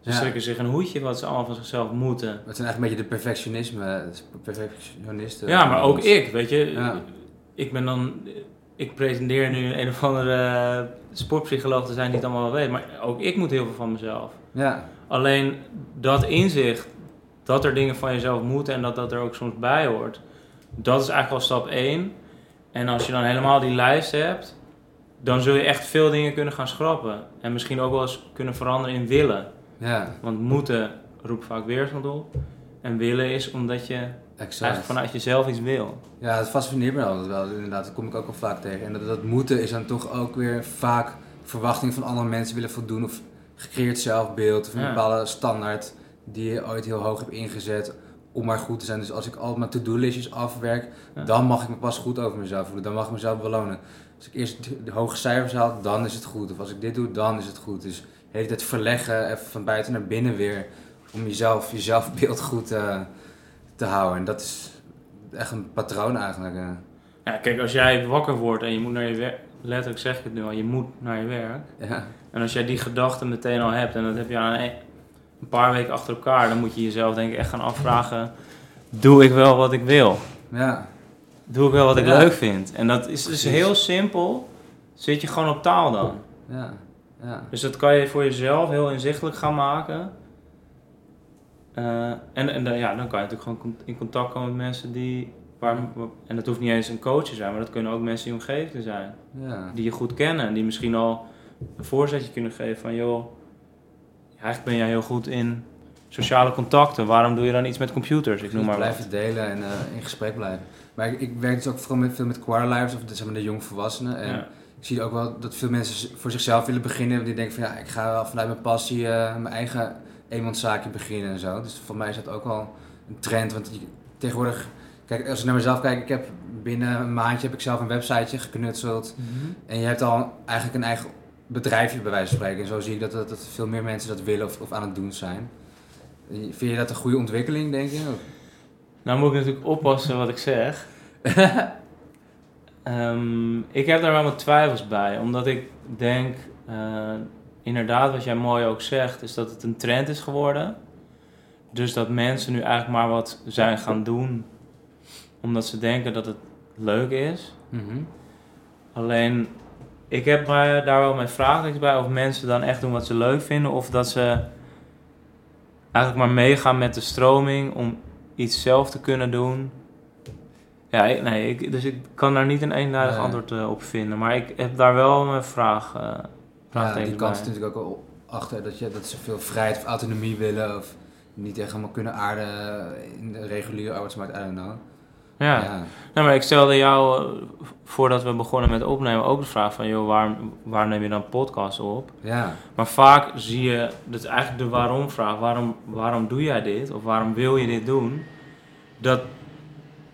Ze Ja. schrikken zich een hoedje wat ze allemaal van zichzelf moeten. Het zijn eigenlijk een beetje de perfectionisme, perfectionisten. Ja, maar ook ik, weet je. Ja. Ik ben dan... Ik pretendeer nu een of andere sportpsycholoog te zijn die het allemaal wel weet. Maar ook ik moet heel veel van mezelf. Ja, Alleen dat inzicht, dat er dingen van jezelf moeten en dat dat er ook soms bij hoort. Dat is eigenlijk al stap 1. En als je dan helemaal die lijst hebt, dan zul je echt veel dingen kunnen gaan schrappen. En misschien ook wel eens kunnen veranderen in willen. ja, Want moeten roept vaak weerstand op. En willen is omdat je exact. eigenlijk vanuit jezelf iets wil. Ja, het fascineert me altijd wel, inderdaad. Dat kom ik ook wel vaak tegen. En dat, dat moeten is dan toch ook weer vaak verwachting van andere mensen willen voldoen. Of gecreëerd zelfbeeld of een Ja. bepaalde standaard die je ooit heel hoog hebt ingezet om maar goed te zijn. Dus als ik al mijn to-do-listjes afwerk, Ja. dan mag ik me pas goed over mezelf voelen. Dan mag ik mezelf belonen. Als ik eerst de- hoge cijfers haal, dan is het goed. Of als ik dit doe, dan is het goed. Dus de hele tijd verleggen, even van buiten naar binnen weer. Om jezelf, je zelfbeeld goed eh, te houden. En dat is echt een patroon eigenlijk. eh. Ja, kijk, als jij wakker wordt en je moet naar je werk, letterlijk zeg ik het nu al, je moet naar je werk. Ja, En als jij die gedachten meteen al hebt en dat heb je aan een, een paar weken achter elkaar, dan moet je jezelf denk ik echt gaan afvragen, doe ik wel wat ik wil? ja, Doe ik wel wat ik Ja. leuk vind? En dat is dus heel simpel, zit je gewoon op taal dan. ja, ja. Dus dat kan je voor jezelf heel inzichtelijk gaan maken. Eh, en en dan- ja, dan kan je natuurlijk gewoon in contact komen met mensen die. Waar, en dat hoeft niet eens een coach te zijn, maar dat kunnen ook mensen in je omgeving zijn. ja. Die je goed kennen en die misschien al een voorzetje kunnen geven van: joh, eigenlijk ben jij heel goed in sociale contacten. Waarom doe je dan iets met computers? Ik noem maar blijven wat. delen en eh, in gesprek blijven. Maar ik, ik werk dus ook vooral met, veel met quarterlivers, of zeg maar de jongvolwassenen. En Ja. ik zie ook wel dat veel mensen voor zichzelf willen beginnen. Die denken van ja, ik ga wel vanuit mijn passie eh, mijn eigen eenmanszaakje beginnen en zo. Dus voor mij is dat ook wel een trend. Want je- tegenwoordig, kijk, als ik naar mezelf kijk, ik heb binnen een maandje heb ik zelf een websiteje geknutseld. En je hebt al eigenlijk een eigen bedrijfje bij wijze van spreken. En zo zie ik dat, dat, dat veel meer mensen dat willen of, of aan het doen zijn. Vind je dat een goede ontwikkeling, denk je? Of- Nou moet ik natuurlijk oppassen wat ik zeg. Ehm, ik heb daar wel mijn twijfels bij, omdat ik denk, eh, inderdaad wat jij mooi ook zegt, is dat het een trend is geworden. Dus dat mensen nu eigenlijk maar wat zijn gaan doen, omdat ze denken dat het leuk is. Mhm. Alleen, ik heb maar daar wel mijn vraagtekens bij of mensen dan echt doen wat ze leuk vinden, of dat ze eigenlijk maar meegaan met de stroming om iets zelf te kunnen doen. Ja, ik- nee, ik, dus ik kan daar niet een eenduidig Nee. antwoord eh, op vinden, maar ik heb daar wel mijn vraag, eh Ja, die is natuurlijk ook wel achter dat, je, dat ze veel vrijheid of autonomie willen. Of niet echt helemaal kunnen aarden in de reguliere arbeidsmarkt, I don't know. Ja. Nou, maar ik stelde jou, eh, voordat we begonnen met opnemen, ook de vraag van, joh, waarom, waarom neem je dan podcasts op? ja. Maar vaak zie je, dat is eigenlijk de waarom-vraag. Waarom, waarom doe jij dit? Of waarom wil je dit doen? Dat,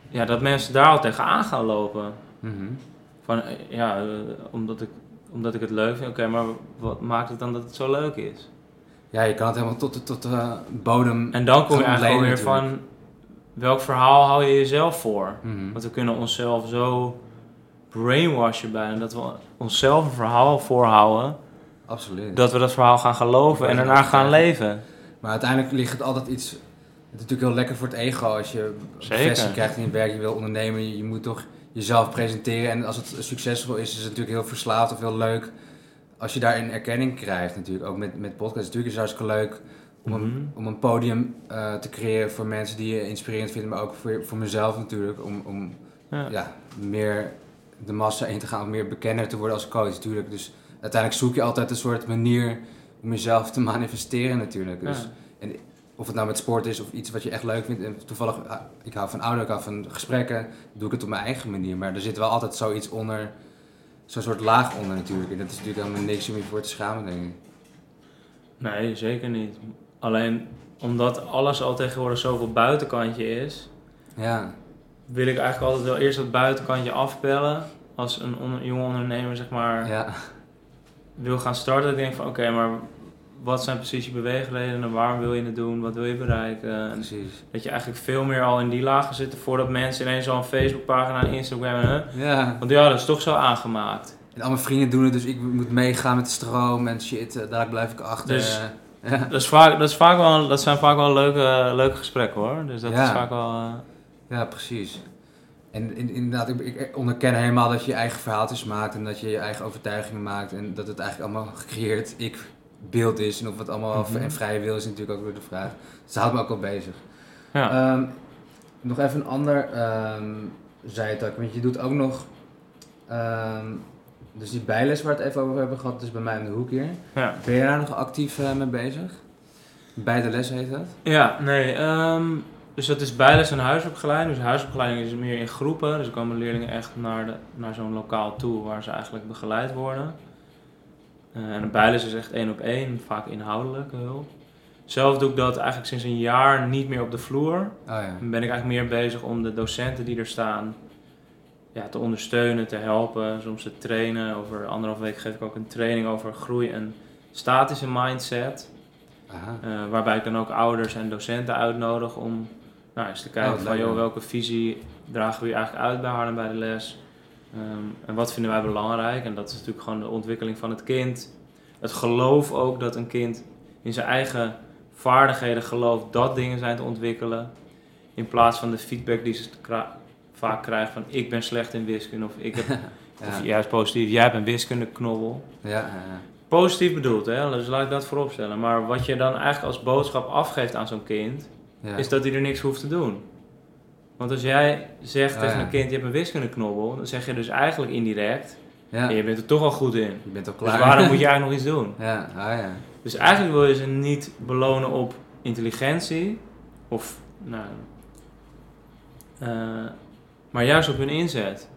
ja, dat mensen daar al tegenaan gaan lopen. Mhm. Van, eh, ja, eh, omdat ik, omdat ik het leuk vind. Oké, maar wat maakt het dan dat het zo leuk is? ja, je kan het helemaal tot, de- tot de bodem. En dan kom je eigenlijk weer van, welk verhaal hou je jezelf voor? Mhm. Want we kunnen onszelf zo brainwashen bijna, dat we onszelf een verhaal voorhouden, Absoluut. dat we dat verhaal gaan geloven en daarna gaan leven. Maar uiteindelijk ligt het altijd iets. Het is natuurlijk heel lekker voor het ego als je bevestiging krijgt in je werk, je wil ondernemen, je, je moet toch jezelf presenteren. En als het succesvol is, is het natuurlijk heel verslaafd of heel leuk als je daarin erkenning krijgt natuurlijk. Ook met, met podcasts. Natuurlijk is het hartstikke leuk om een, Mhm. om een podium eh, te creëren voor mensen die je inspirerend vinden, maar ook voor, voor mezelf natuurlijk. Om, om Ja. ja, meer de massa in te gaan, of meer bekender te worden als coach natuurlijk. Dus uiteindelijk zoek je altijd een soort manier om jezelf te manifesteren natuurlijk. Dus, Ja. en of het nou met sport is of iets wat je echt leuk vindt. En toevallig, ah, ik hou van audio, ik hou van gesprekken. Doe ik het op mijn eigen manier. Maar er zit wel altijd zoiets onder, zo'n soort laag onder natuurlijk. En dat is natuurlijk helemaal niks om je voor te schamen, denk ik. Nee, zeker niet. Alleen omdat alles al tegenwoordig zoveel buitenkantje is, Ja, wil ik eigenlijk altijd wel eerst dat buitenkantje afpellen. Als een onder, jonge ondernemer zeg maar ja, wil gaan starten, denk ik van oké, maar wat zijn precies je beweegredenen? Waarom wil je het doen? Wat wil je bereiken? En precies. dat je eigenlijk veel meer al in die lagen zit voordat mensen ineens al een Facebookpagina en Instagram hebben. Ja. Want ja, dat is toch zo aangemaakt. En al mijn vrienden doen het, dus ik moet meegaan met de stroom en shit. eh, Daar blijf ik achter. Dus- eh, ja. Dat, is vaak, dat, is vaak wel, dat zijn vaak wel leuke, leuke gesprekken hoor. Dus dat Ja. is vaak wel. eh, Ja, precies. En in- inderdaad, ik, ik onderken helemaal dat je je eigen verhaaltjes maakt en dat je je eigen overtuigingen maakt en dat het eigenlijk allemaal gecreëerd ik beeld is en of het allemaal Mhm. en vrije wil is natuurlijk ook weer de vraag. Dus dat houdt me ook wel bezig. ja. Ehm, nog even een ander ehm zijtak, want je doet ook nog, ehm, dus die bijles waar we het even over hebben gehad, dus bij mij in de hoek hier. ja. Ben je daar nog actief eh, mee bezig? Bij de les heet dat? Ja, nee. dus dat is bijles en huisopgeleiding. Dus huisopgeleiding is meer in groepen. Dus komen leerlingen echt naar, de, naar zo'n lokaal toe waar ze eigenlijk begeleid worden. Eh, en een bijles is echt één op één, vaak inhoudelijke hulp. Zelf doe ik dat eigenlijk sinds een jaar niet meer op de vloer. Oh ja. Dan ben ik eigenlijk meer bezig om de docenten die er staan ja, te ondersteunen, te helpen, soms te trainen. Over anderhalf week geef ik ook een training over groei en statische mindset. Aha. Eh, waarbij ik dan ook ouders en docenten uitnodig om nou, eens te kijken Oh, van leuk, joh, welke visie dragen we hier eigenlijk uit bij Harlem bij de les. Ehm, en wat vinden wij belangrijk? En dat is natuurlijk gewoon de ontwikkeling van het kind. Het geloof ook dat een kind in zijn eigen vaardigheden gelooft dat dingen zijn te ontwikkelen. In plaats van de feedback die ze vaak krijgen van ik ben slecht in wiskunde of ik heb, Ja. of juist positief, jij hebt een wiskundeknobbel. Ja, ja, ja. Positief bedoeld, hè? dus laat ik dat voorop stellen. Maar wat je dan eigenlijk als boodschap afgeeft aan zo'n kind, is dat hij er niks hoeft te doen. Want als jij zegt Ah, tegen een kind, je hebt een wiskundeknobbel, dan zeg je dus eigenlijk indirect, ja. je bent er toch al goed in. Je bent al Dus klaar. waarom moet je eigenlijk nog iets doen? Ja, ah ja. Dus eigenlijk wil je ze niet belonen op intelligentie, of, nou, eh, maar juist op hun inzet.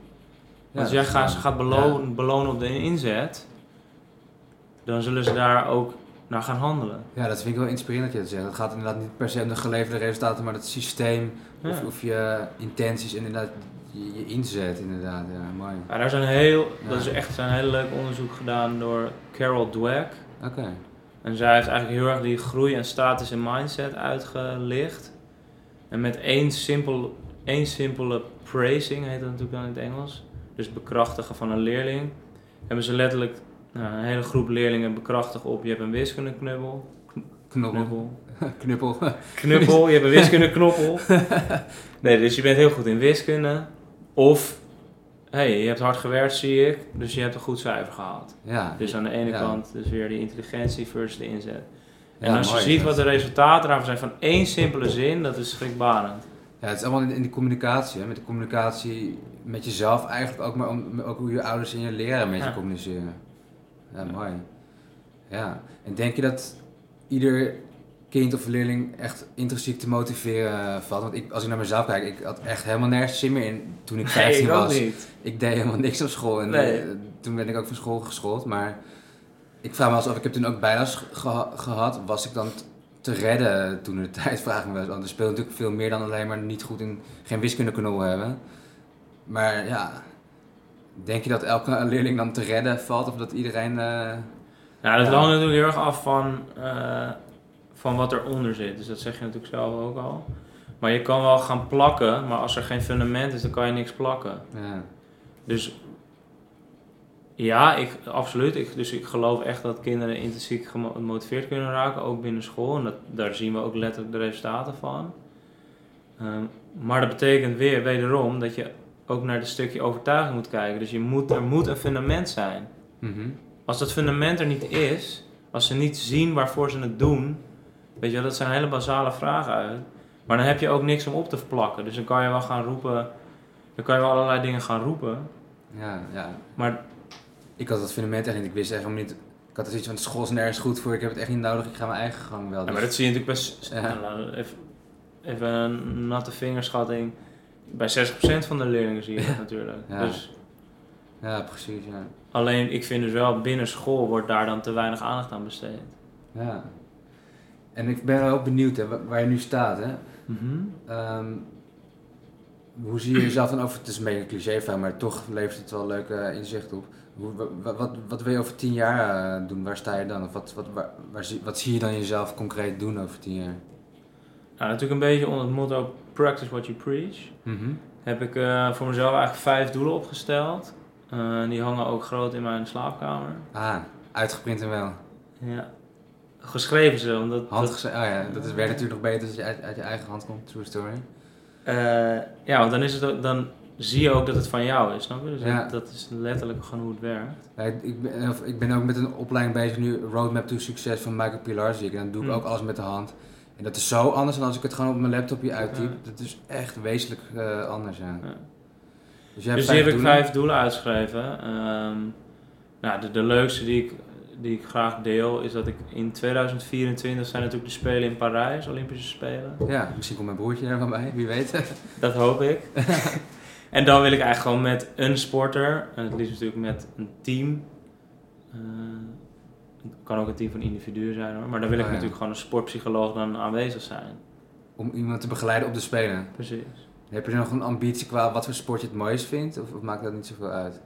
Ja, Als jij gaat, gaat belonen, belonen op de inzet, dan zullen ze daar ook naar gaan handelen. Ja, dat vind ik wel inspirerend dat je dat zegt. Het gaat inderdaad niet per se om de geleverde resultaten, maar het systeem Ja. of, of je intenties en inderdaad je, je inzet inderdaad. Ja, mooi. Ja, daar zijn heel, Ja. dat is echt zijn heel leuk onderzoek gedaan door Carol Dweck. Oké. En zij heeft eigenlijk heel erg die groei en status en mindset uitgelicht. En met één, simpel, één simpele praising, heet dat natuurlijk dan in het Engels. Dus bekrachtigen van een leerling. Hebben ze letterlijk nou, een hele groep leerlingen bekrachtigd op je hebt een wiskundeknubbel. Knobbel. Knubbel. Knuppel. Knuppel, je hebt een wiskundeknoppel. Nee, dus je bent heel goed in wiskunde. Of, hé, hey, je hebt hard gewerkt zie ik, dus je hebt een goed cijfer gehaald. ja. Dus aan de ene Ja. kant dus weer die intelligentie versus de inzet. En Ja, als je ziet wat de resultaten daarvan zijn van één simpele zin, dat is schrikbarend. Ja, het is allemaal in, in die communicatie. Hè? Met de communicatie met jezelf eigenlijk ook, maar om, ook hoe je ouders en je leraar met je Ja. communiceren. Ja, mooi. Ja. En denk je dat ieder kind of leerling echt intrinsiek te motiveren valt? Want ik, als ik naar mezelf kijk, ik had echt helemaal nergens zin meer in toen ik 15 nee, ik was. niet. Ik deed helemaal niks op school en Nee. eh, toen ben ik ook van school geschoold. Maar ik vraag me af, ik heb toen ook bijles geha- gehad, was ik dan te redden toen de tijd, vraag ik me wel eens. Want er speelt natuurlijk veel meer dan alleen maar niet goed in, geen wiskundeknol hebben. Maar ja, denk je dat elke leerling dan te redden valt of dat iedereen... eh, Nou, dat Ja. hangt natuurlijk heel erg af van, eh, van wat eronder zit. Dus dat zeg je natuurlijk zelf ook al. Maar je kan wel gaan plakken, maar als er geen fundament is, dan kan je niks plakken. ja. Dus ja, ik, absoluut. Ik, dus ik geloof echt dat kinderen intrinsiek gemo- gemotiveerd kunnen raken, ook binnen school. En dat, daar zien we ook letterlijk de resultaten van. Ehm, maar dat betekent weer, wederom, dat je ook naar het stukje overtuiging moet kijken. Dus je moet, er moet een fundament zijn. Mhm. Als dat fundament er niet is, als ze niet zien waarvoor ze het doen, weet je wel, dat zijn hele basale vragen uit. Maar dan heb je ook niks om op te plakken. Dus dan kan je wel gaan roepen, dan kan je wel allerlei dingen gaan roepen. ja, ja. Maar Ik had dat fundament echt niet. Ik wist echt helemaal niet... Ik had zoiets van, school is nergens goed voor. Ik heb het echt niet nodig. Ik ga mijn eigen gang wel. Ja, Dus- maar dat zie je natuurlijk best... Ja. nou, even, even een natte vingerschatting. Bij 60% van de leerlingen zie je dat natuurlijk. Ja. Dus Ja, precies, ja. alleen, ik vind dus wel, binnen school wordt daar dan te weinig aandacht aan besteed. Ja. En ik ben wel benieuwd hè, wa- waar je nu staat. Hè. Mhm. Ehm, hoe zie je jezelf dan over... Het is een beetje een cliché maar toch levert het wel leuke eh, inzicht op. Hoe, wa- wa- wat, wat wil je over tien jaar eh, doen? Waar sta je dan? Of wat, wat, waar, waar zie, wat zie je dan jezelf concreet doen over tien jaar? Nou, natuurlijk een beetje onder het motto practice what you preach. Mhm. Heb ik eh, voor mezelf eigenlijk vijf doelen opgesteld. Eh, die hangen ook groot in mijn slaapkamer. Ah, uitgeprint en wel. Ja. Geschreven ze, omdat... dat- Handgezet. Oh ja, dat is, werkt natuurlijk nog beter als je uit, uit je eigen hand komt. True story. Eh, ja, want dan, is het ook, dan zie je ook dat het van jou is, snap je? Dus Ja. dat, is letterlijk gewoon hoe het werkt. Ja, ik- ik, ben, ik ben ook met een opleiding bezig nu, Roadmap to Succes van Michael Pilarczyk. En dan doe ik Hmm. ook alles met de hand. En dat is zo anders dan als ik het gewoon op mijn laptopje uittyp. Dat is echt wezenlijk eh, anders, ja. Dus jij hebt dus heb ik vijf doelen uitgeschreven. Ehm, nou, de, de leukste die ik, die ik graag deel is dat ik in 2024 zijn natuurlijk de Spelen in Parijs, Olympische Spelen. Ja, misschien komt mijn broertje er wel bij, wie weet. Dat hoop ik. en dan wil ik eigenlijk gewoon met een sporter, en het liefst natuurlijk met een team. eh, kan ook een team van individuen zijn hoor, maar dan wil ik Oh, ja. natuurlijk gewoon een sportpsycholoog dan aanwezig zijn. Om iemand te begeleiden op de Spelen. Precies. Heb je nog een ambitie qua wat voor sport je het mooist vindt? Of, of maakt dat niet zoveel uit?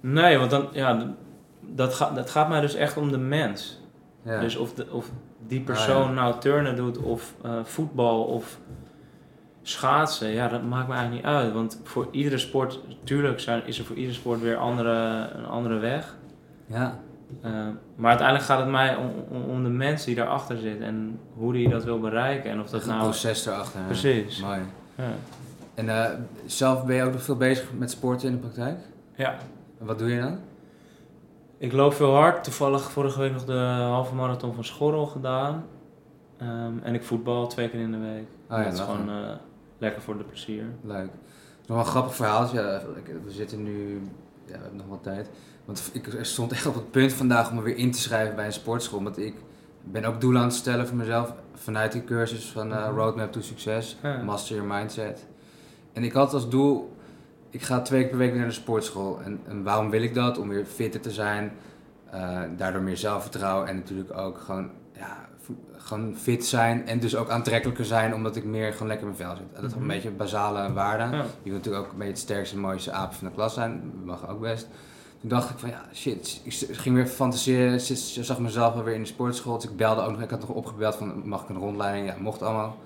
Nee, want dan, ja, dat, gaat dat gaat mij dus echt om de mens. Ja. Dus of, de, of die persoon ja. nou turnen doet of eh, voetbal of schaatsen, ja, dat maakt me eigenlijk niet uit. Want voor iedere sport, tuurlijk zijn, is er voor iedere sport weer andere, een andere weg. ja. Eh, maar uiteindelijk gaat het mij om, om, om de mens die daarachter zit en hoe die dat wil bereiken. En of Dat dat is een nou... proces erachter. Precies. Mooi. Ja. En eh, zelf ben je ook nog veel bezig met sporten in de praktijk? ja. En wat doe je dan? Ik loop veel hard. Toevallig vorige week nog de halve marathon van Schorrel gedaan. Ehm, en ik voetbal twee keer in de week. Oh ja, dat is gewoon eh, lekker voor de plezier. Leuk. Nog wel een grappig verhaal. Ja, we zitten nu, ja, we hebben nog wat tijd. Want ik stond echt op het punt vandaag om me weer in te schrijven bij een sportschool. Want ik ben ook doelen aan het stellen voor mezelf vanuit die cursus van eh, Mhm. Roadmap to Succes, Ja. Master Your Mindset. En ik had als doel, ik ga twee keer per week weer naar de sportschool. En, en waarom wil ik dat? Om weer fitter te zijn, eh, daardoor meer zelfvertrouwen en natuurlijk ook gewoon, ja, gewoon fit zijn. En dus ook aantrekkelijker zijn, omdat ik meer gewoon lekker in mijn vel zit. Dat is Mhm. een beetje basale waarden. Ja. Je wil natuurlijk ook een beetje het sterkste en mooiste aap van de klas zijn. Dat mag ook best. Toen dacht ik van ja, shit. Ik ging weer fantaseren. Ik zag mezelf alweer in de sportschool. Dus ik belde ook nog. Ik had nog opgebeld van mag ik een rondleiding? Ja, mocht allemaal.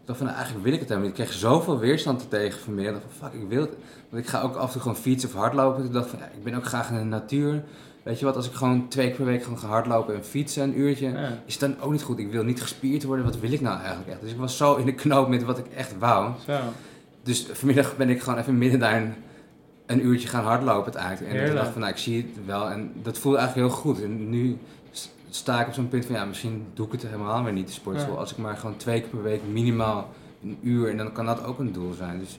Ik dacht van nou, eigenlijk wil ik het helemaal niet. Ik kreeg zoveel weerstand er tegen vanmiddag. Ik dacht van fuck, ik wil het. Want ik ga ook af en toe gewoon fietsen of hardlopen. Toen dacht ik van ja, ik ben ook graag in de natuur. Weet je wat, als ik gewoon twee keer per week gewoon ga hardlopen en fietsen een uurtje. Ja. Is het dan ook niet goed? Ik wil niet gespierd worden. Wat wil ik nou eigenlijk echt? Dus ik was zo in de knoop met wat ik echt wou. Zo. Dus vanmiddag ben ik gewoon even midden daarin een uurtje gaan hardlopen eigenlijk. En Heerlijk. dacht ik van, nou, ik zie het wel. En dat voelde eigenlijk heel goed. En nu sta ik op zo'n punt van, ja, misschien doe ik het helemaal weer niet, de sportschool. Ja. Als ik maar gewoon twee keer per week minimaal een uur, en dan kan dat ook een doel zijn. Dus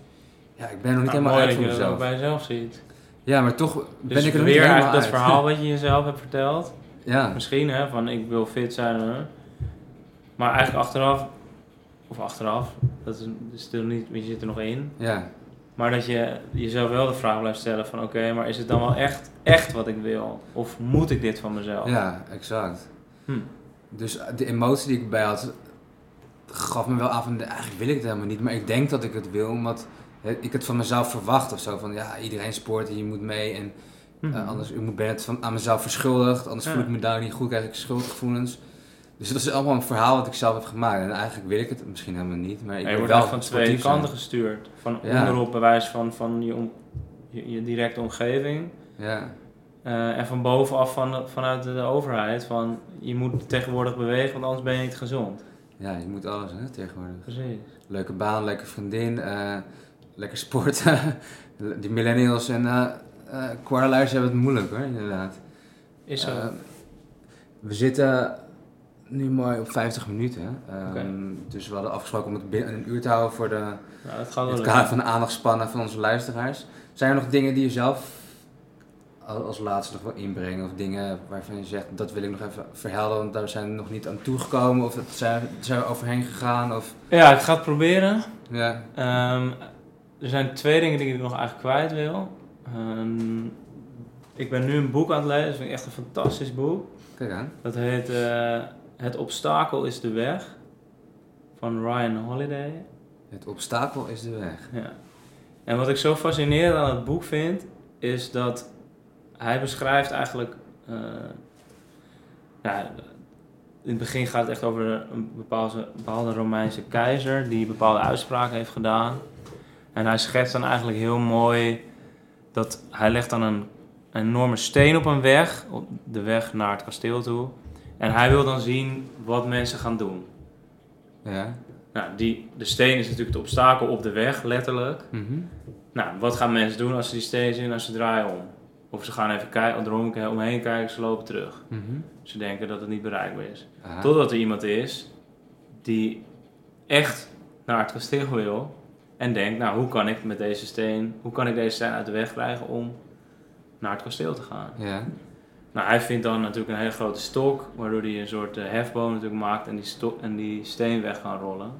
ja, ik ben nog niet Nou, helemaal mooi uit dat voor je dat ook mezelf. bij jezelf ziet. Ja, maar toch Dus ben ik er nog weer helemaal dat uit. verhaal wat je jezelf hebt verteld. Ja, Misschien hè, van ik wil fit zijn. Hè. Maar eigenlijk achteraf, of achteraf, dat is, dat is stil niet, je zit er nog in. ja, Maar dat je jezelf wel de vraag blijft stellen van oké, maar is het dan wel echt, echt wat ik wil? Of moet ik dit van mezelf? ja, exact. Hm. Dus de emotie die ik bij had, gaf me wel aan van, eigenlijk wil ik het helemaal niet. Maar ik denk dat ik het wil, omdat ik het van mezelf verwacht of zo. Van ja, iedereen sport en je moet mee. En eh, anders ik moet- ben het van, aan mezelf verschuldigd. Anders Ja. voel ik me daar niet goed, krijg ik schuldgevoelens. Dus dat is allemaal een verhaal wat ik zelf heb gemaakt. En eigenlijk wil ik het misschien helemaal niet. Maar ik je wordt wel van twee kanten gestuurd. Van Ja. onderop bewijs van, van je, om, je, je directe omgeving. Ja, Eh, en van bovenaf van, vanuit de, de overheid van je moet tegenwoordig bewegen, want anders ben je niet gezond. ja, je moet alles hè, tegenwoordig. Precies. Leuke baan, leuke vriendin, eh, lekker sporten. Die millennials en kwartelaars hebben het moeilijk hoor, inderdaad. Is zo. We zitten nu mooi op 50 minuten. Ehm. Dus we hadden afgesproken om het binnen een uur te houden voor de, dat gaat wel het kader van de aandachtspannen van onze luisteraars. Zijn er nog dingen die je zelf al- als laatste nog wel inbrengen? Of dingen waarvan je zegt, dat wil ik nog even verhelden, want daar zijn we nog niet aan toegekomen? Of dat zijn, zijn we overheen gegaan? Of, Ja, ik ga het proberen. ja, Ehm, er zijn twee dingen die ik nog eigenlijk kwijt wil. Ehm, ik ben nu een boek aan het lezen, dat vind ik echt een fantastisch boek. kijk aan. Dat heet eh, Het obstakel is de weg van Ryan Holiday. Het obstakel is de weg. Ja. En wat ik zo fascinerend aan het boek vind, is dat hij beschrijft eigenlijk. eh, ja, in het begin gaat het echt over een bepaalde, bepaalde Romeinse keizer die bepaalde uitspraken heeft gedaan. En hij schetst dan eigenlijk heel mooi dat hij legt dan een, een enorme steen op een weg, op de weg naar het kasteel toe. En hij wil dan zien wat mensen gaan doen. Ja. Nou, die, de steen is natuurlijk het obstakel op de weg, letterlijk. Mhm. Nou, wat gaan mensen doen als ze die steen zien? Als ze draaien om. Of ze gaan even kijken, erom- omheen kijken, ze lopen terug. Mhm. Ze denken dat het niet bereikbaar is. Aha. Totdat er iemand is die echt naar het kasteel wil. En denkt, nou, hoe kan ik met deze steen, hoe kan ik deze steen uit de weg krijgen om naar het kasteel te gaan? Ja. Nou, hij vindt dan natuurlijk een hele grote stok, waardoor hij een soort eh, hefboom natuurlijk maakt en die, stok, en die steen weg gaan rollen.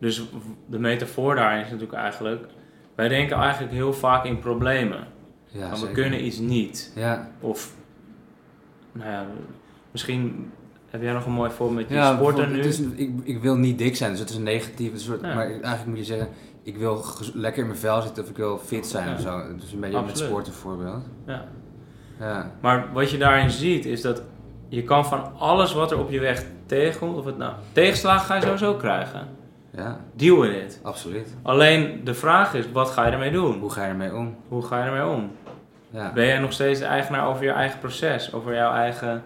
Dus de metafoor daarin is natuurlijk eigenlijk, wij denken eigenlijk heel vaak in problemen. ja we kunnen iets niet. Ja. Of, nou ja, misschien heb jij nog een mooi voorbeeld met je Ja, sporten nu. is, ik, ik wil niet dik zijn, dus het is een negatief een soort. Ja. Maar eigenlijk moet je zeggen, ik wil lekker in mijn vel zitten of ik wil fit zijn Ja. of zo. Dus een beetje met Absoluut. sport een voorbeeld. Ja. Ja. Maar wat je daarin ziet is dat je kan van alles wat er op je weg tegenkomt, of het nou tegenslagen ga je sowieso krijgen. ja, Deal with it. absoluut. Alleen de vraag is, wat ga je ermee doen? Hoe ga je ermee om? Hoe ga je ermee om? Ja. Ben jij nog steeds de eigenaar over je eigen proces, over jouw eigen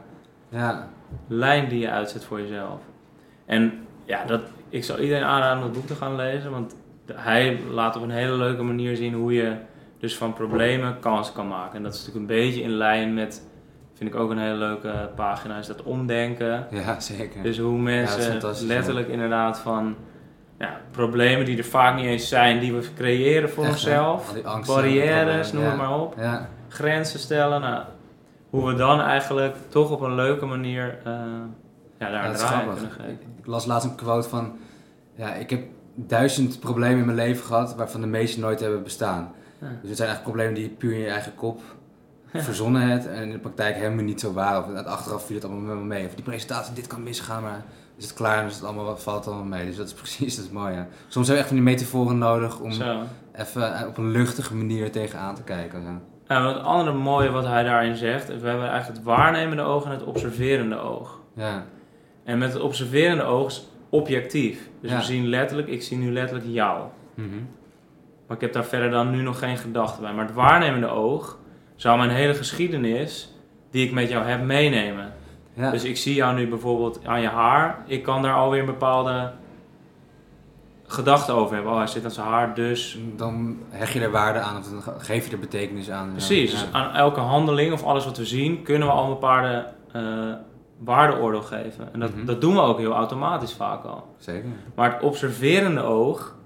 Ja. lijn die je uitzet voor jezelf? En ja, dat, ik zou iedereen aanraden om het boek te gaan lezen, want hij laat op een hele leuke manier zien hoe je dus van problemen kansen kan maken. En dat is natuurlijk een beetje in lijn met, vind ik ook een hele leuke pagina, is dat omdenken. ja, zeker. Dus hoe mensen letterlijk inderdaad van ja, problemen die er vaak niet eens zijn, die we creëren voor Echt, onszelf. Barrières, noem het maar op. Ja, Grenzen stellen. Nou, hoe we dan eigenlijk toch op een leuke manier eh ja, daar een draai kunnen geven. Ik las laatst een quote van, ja, ik heb duizend problemen in mijn leven gehad waarvan de meeste nooit hebben bestaan. Ja. Dus het zijn eigenlijk problemen die je puur in je eigen kop Ja. verzonnen hebt en in de praktijk helemaal niet zo waren. Of het achteraf viel het allemaal mee. Of die presentatie, dit kan misgaan, maar is het klaar en is het allemaal, wat valt allemaal mee. Dus dat is precies dat is mooi, ja. Soms heb je echt van die metaforen nodig om Zo. even eh, op een luchtige manier tegenaan te kijken. En het andere mooie wat hij daarin zegt, we hebben eigenlijk het waarnemende oog en het observerende oog. Ja, En met het observerende oog is objectief. Dus Ja. we zien letterlijk, ik zie nu letterlijk jou. Mhm. Maar ik heb daar verder dan nu nog geen gedachten bij. Maar het waarnemende oog zou mijn hele geschiedenis die ik met jou heb meenemen. ja. Dus ik zie jou nu bijvoorbeeld aan je haar. Ik kan daar alweer een bepaalde gedachte over hebben. Oh, hij zit aan zijn haar, dus... dan hecht je er waarde aan of dan geef je er betekenis aan. Precies, Ja. dus aan elke handeling of alles wat we zien... kunnen we al een bepaalde eh waardeoordeel geven. En dat, Mhm. dat doen we ook heel automatisch vaak al. Zeker. Maar het observerende oog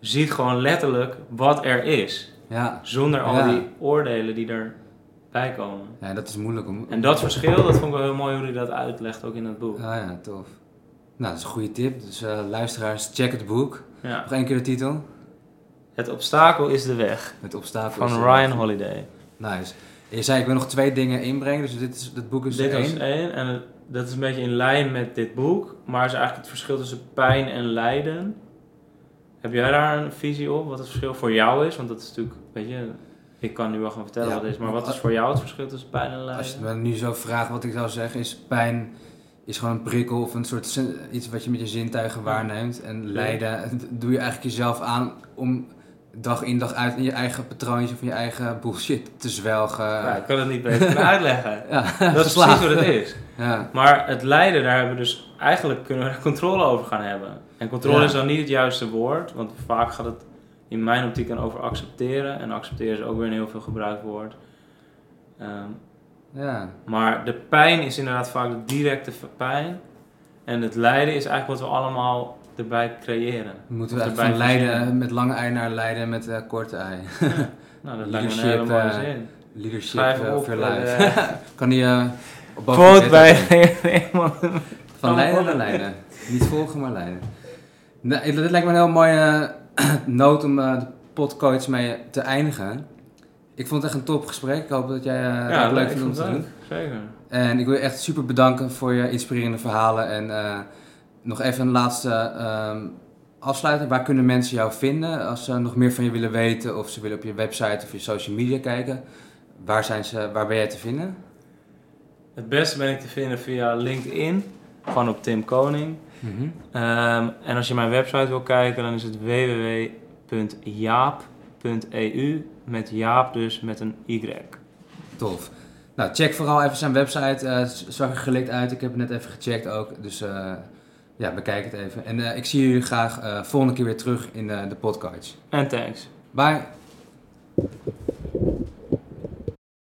ziet gewoon letterlijk wat er is. Ja. Zonder al Ja. die oordelen die erbij komen. ja, dat is moeilijk om... En dat verschil, dat vond ik wel heel mooi hoe hij dat uitlegt, ook in het boek. Ah ja, tof. Nou, dat is een goede tip. Dus eh, luisteraars, check het boek. Ja. Nog één keer de titel. Het obstakel is de weg, Het obstakel. van is- Ryan Holiday. Nice. Je zei, ik wil nog twee dingen inbrengen, dus dit, is, dit boek is dit er was één. één, en het- dat is een beetje in lijn met dit boek, maar is eigenlijk het verschil tussen pijn en lijden. Heb jij daar een visie op, wat het verschil voor jou is? Want dat is natuurlijk, weet je, ik kan nu wel gaan vertellen Ja, wat het is, maar wat is voor jou het verschil tussen pijn en Als je lijden? me nu zo vraagt, wat ik zou zeggen, is pijn is gewoon een prikkel of een soort iets wat je met je zintuigen waarneemt. En lijden doe je eigenlijk jezelf aan om dag in dag uit in je eigen patroontje of in je eigen bullshit te zwelgen. Ja, ik kan het niet beter uitleggen. Ja, Dat is precies wat het is. Ja, Maar het lijden, daar hebben we dus eigenlijk kunnen we controle over gaan hebben. En controle Ja. is dan niet het juiste woord, want vaak gaat het in mijn optiek dan over accepteren. En accepteren is ook weer een heel veel gebruikt woord. Ehm, ja. maar de pijn is inderdaad vaak de directe pijn. En het lijden is eigenlijk wat we allemaal erbij creëren. Moeten we eigenlijk van verzinnen. met lange ei naar lijden met eh, korte ei. Nou, dat lijkt me een Leadership, hele mooie eh, zin. leadership uh, op, eh, kan die uh, op boven bij. Van lijnen naar lijnen. Niet volgen, maar lijnen. Nou, dit lijkt me een heel mooie noot om eh, de podcast mee te eindigen. Ik vond het echt een top gesprek. Ik hoop dat jij het leuk vindt om vond te doen. Zeker. En ik wil je echt super bedanken voor je inspirerende verhalen. En eh, nog even een laatste afsluiten. Waar kunnen mensen jou vinden als ze nog meer van je willen weten? Of ze willen op je website of je social media kijken? Waar, zijn ze, waar ben jij te vinden? Het beste ben ik te vinden via LinkedIn. Gewoon op Tim Koning. Ehm, en als je mijn website wil kijken, dan is het www.jaap.eu. Met Jaap dus met een Y. Tof. Nou, check vooral even zijn website. z- zag er gelikt uit. Ik heb het net even gecheckt ook. Dus eh, ja, bekijk het even. En eh, ik zie jullie graag eh, volgende keer weer terug in eh, de podcast. En thanks. Bye.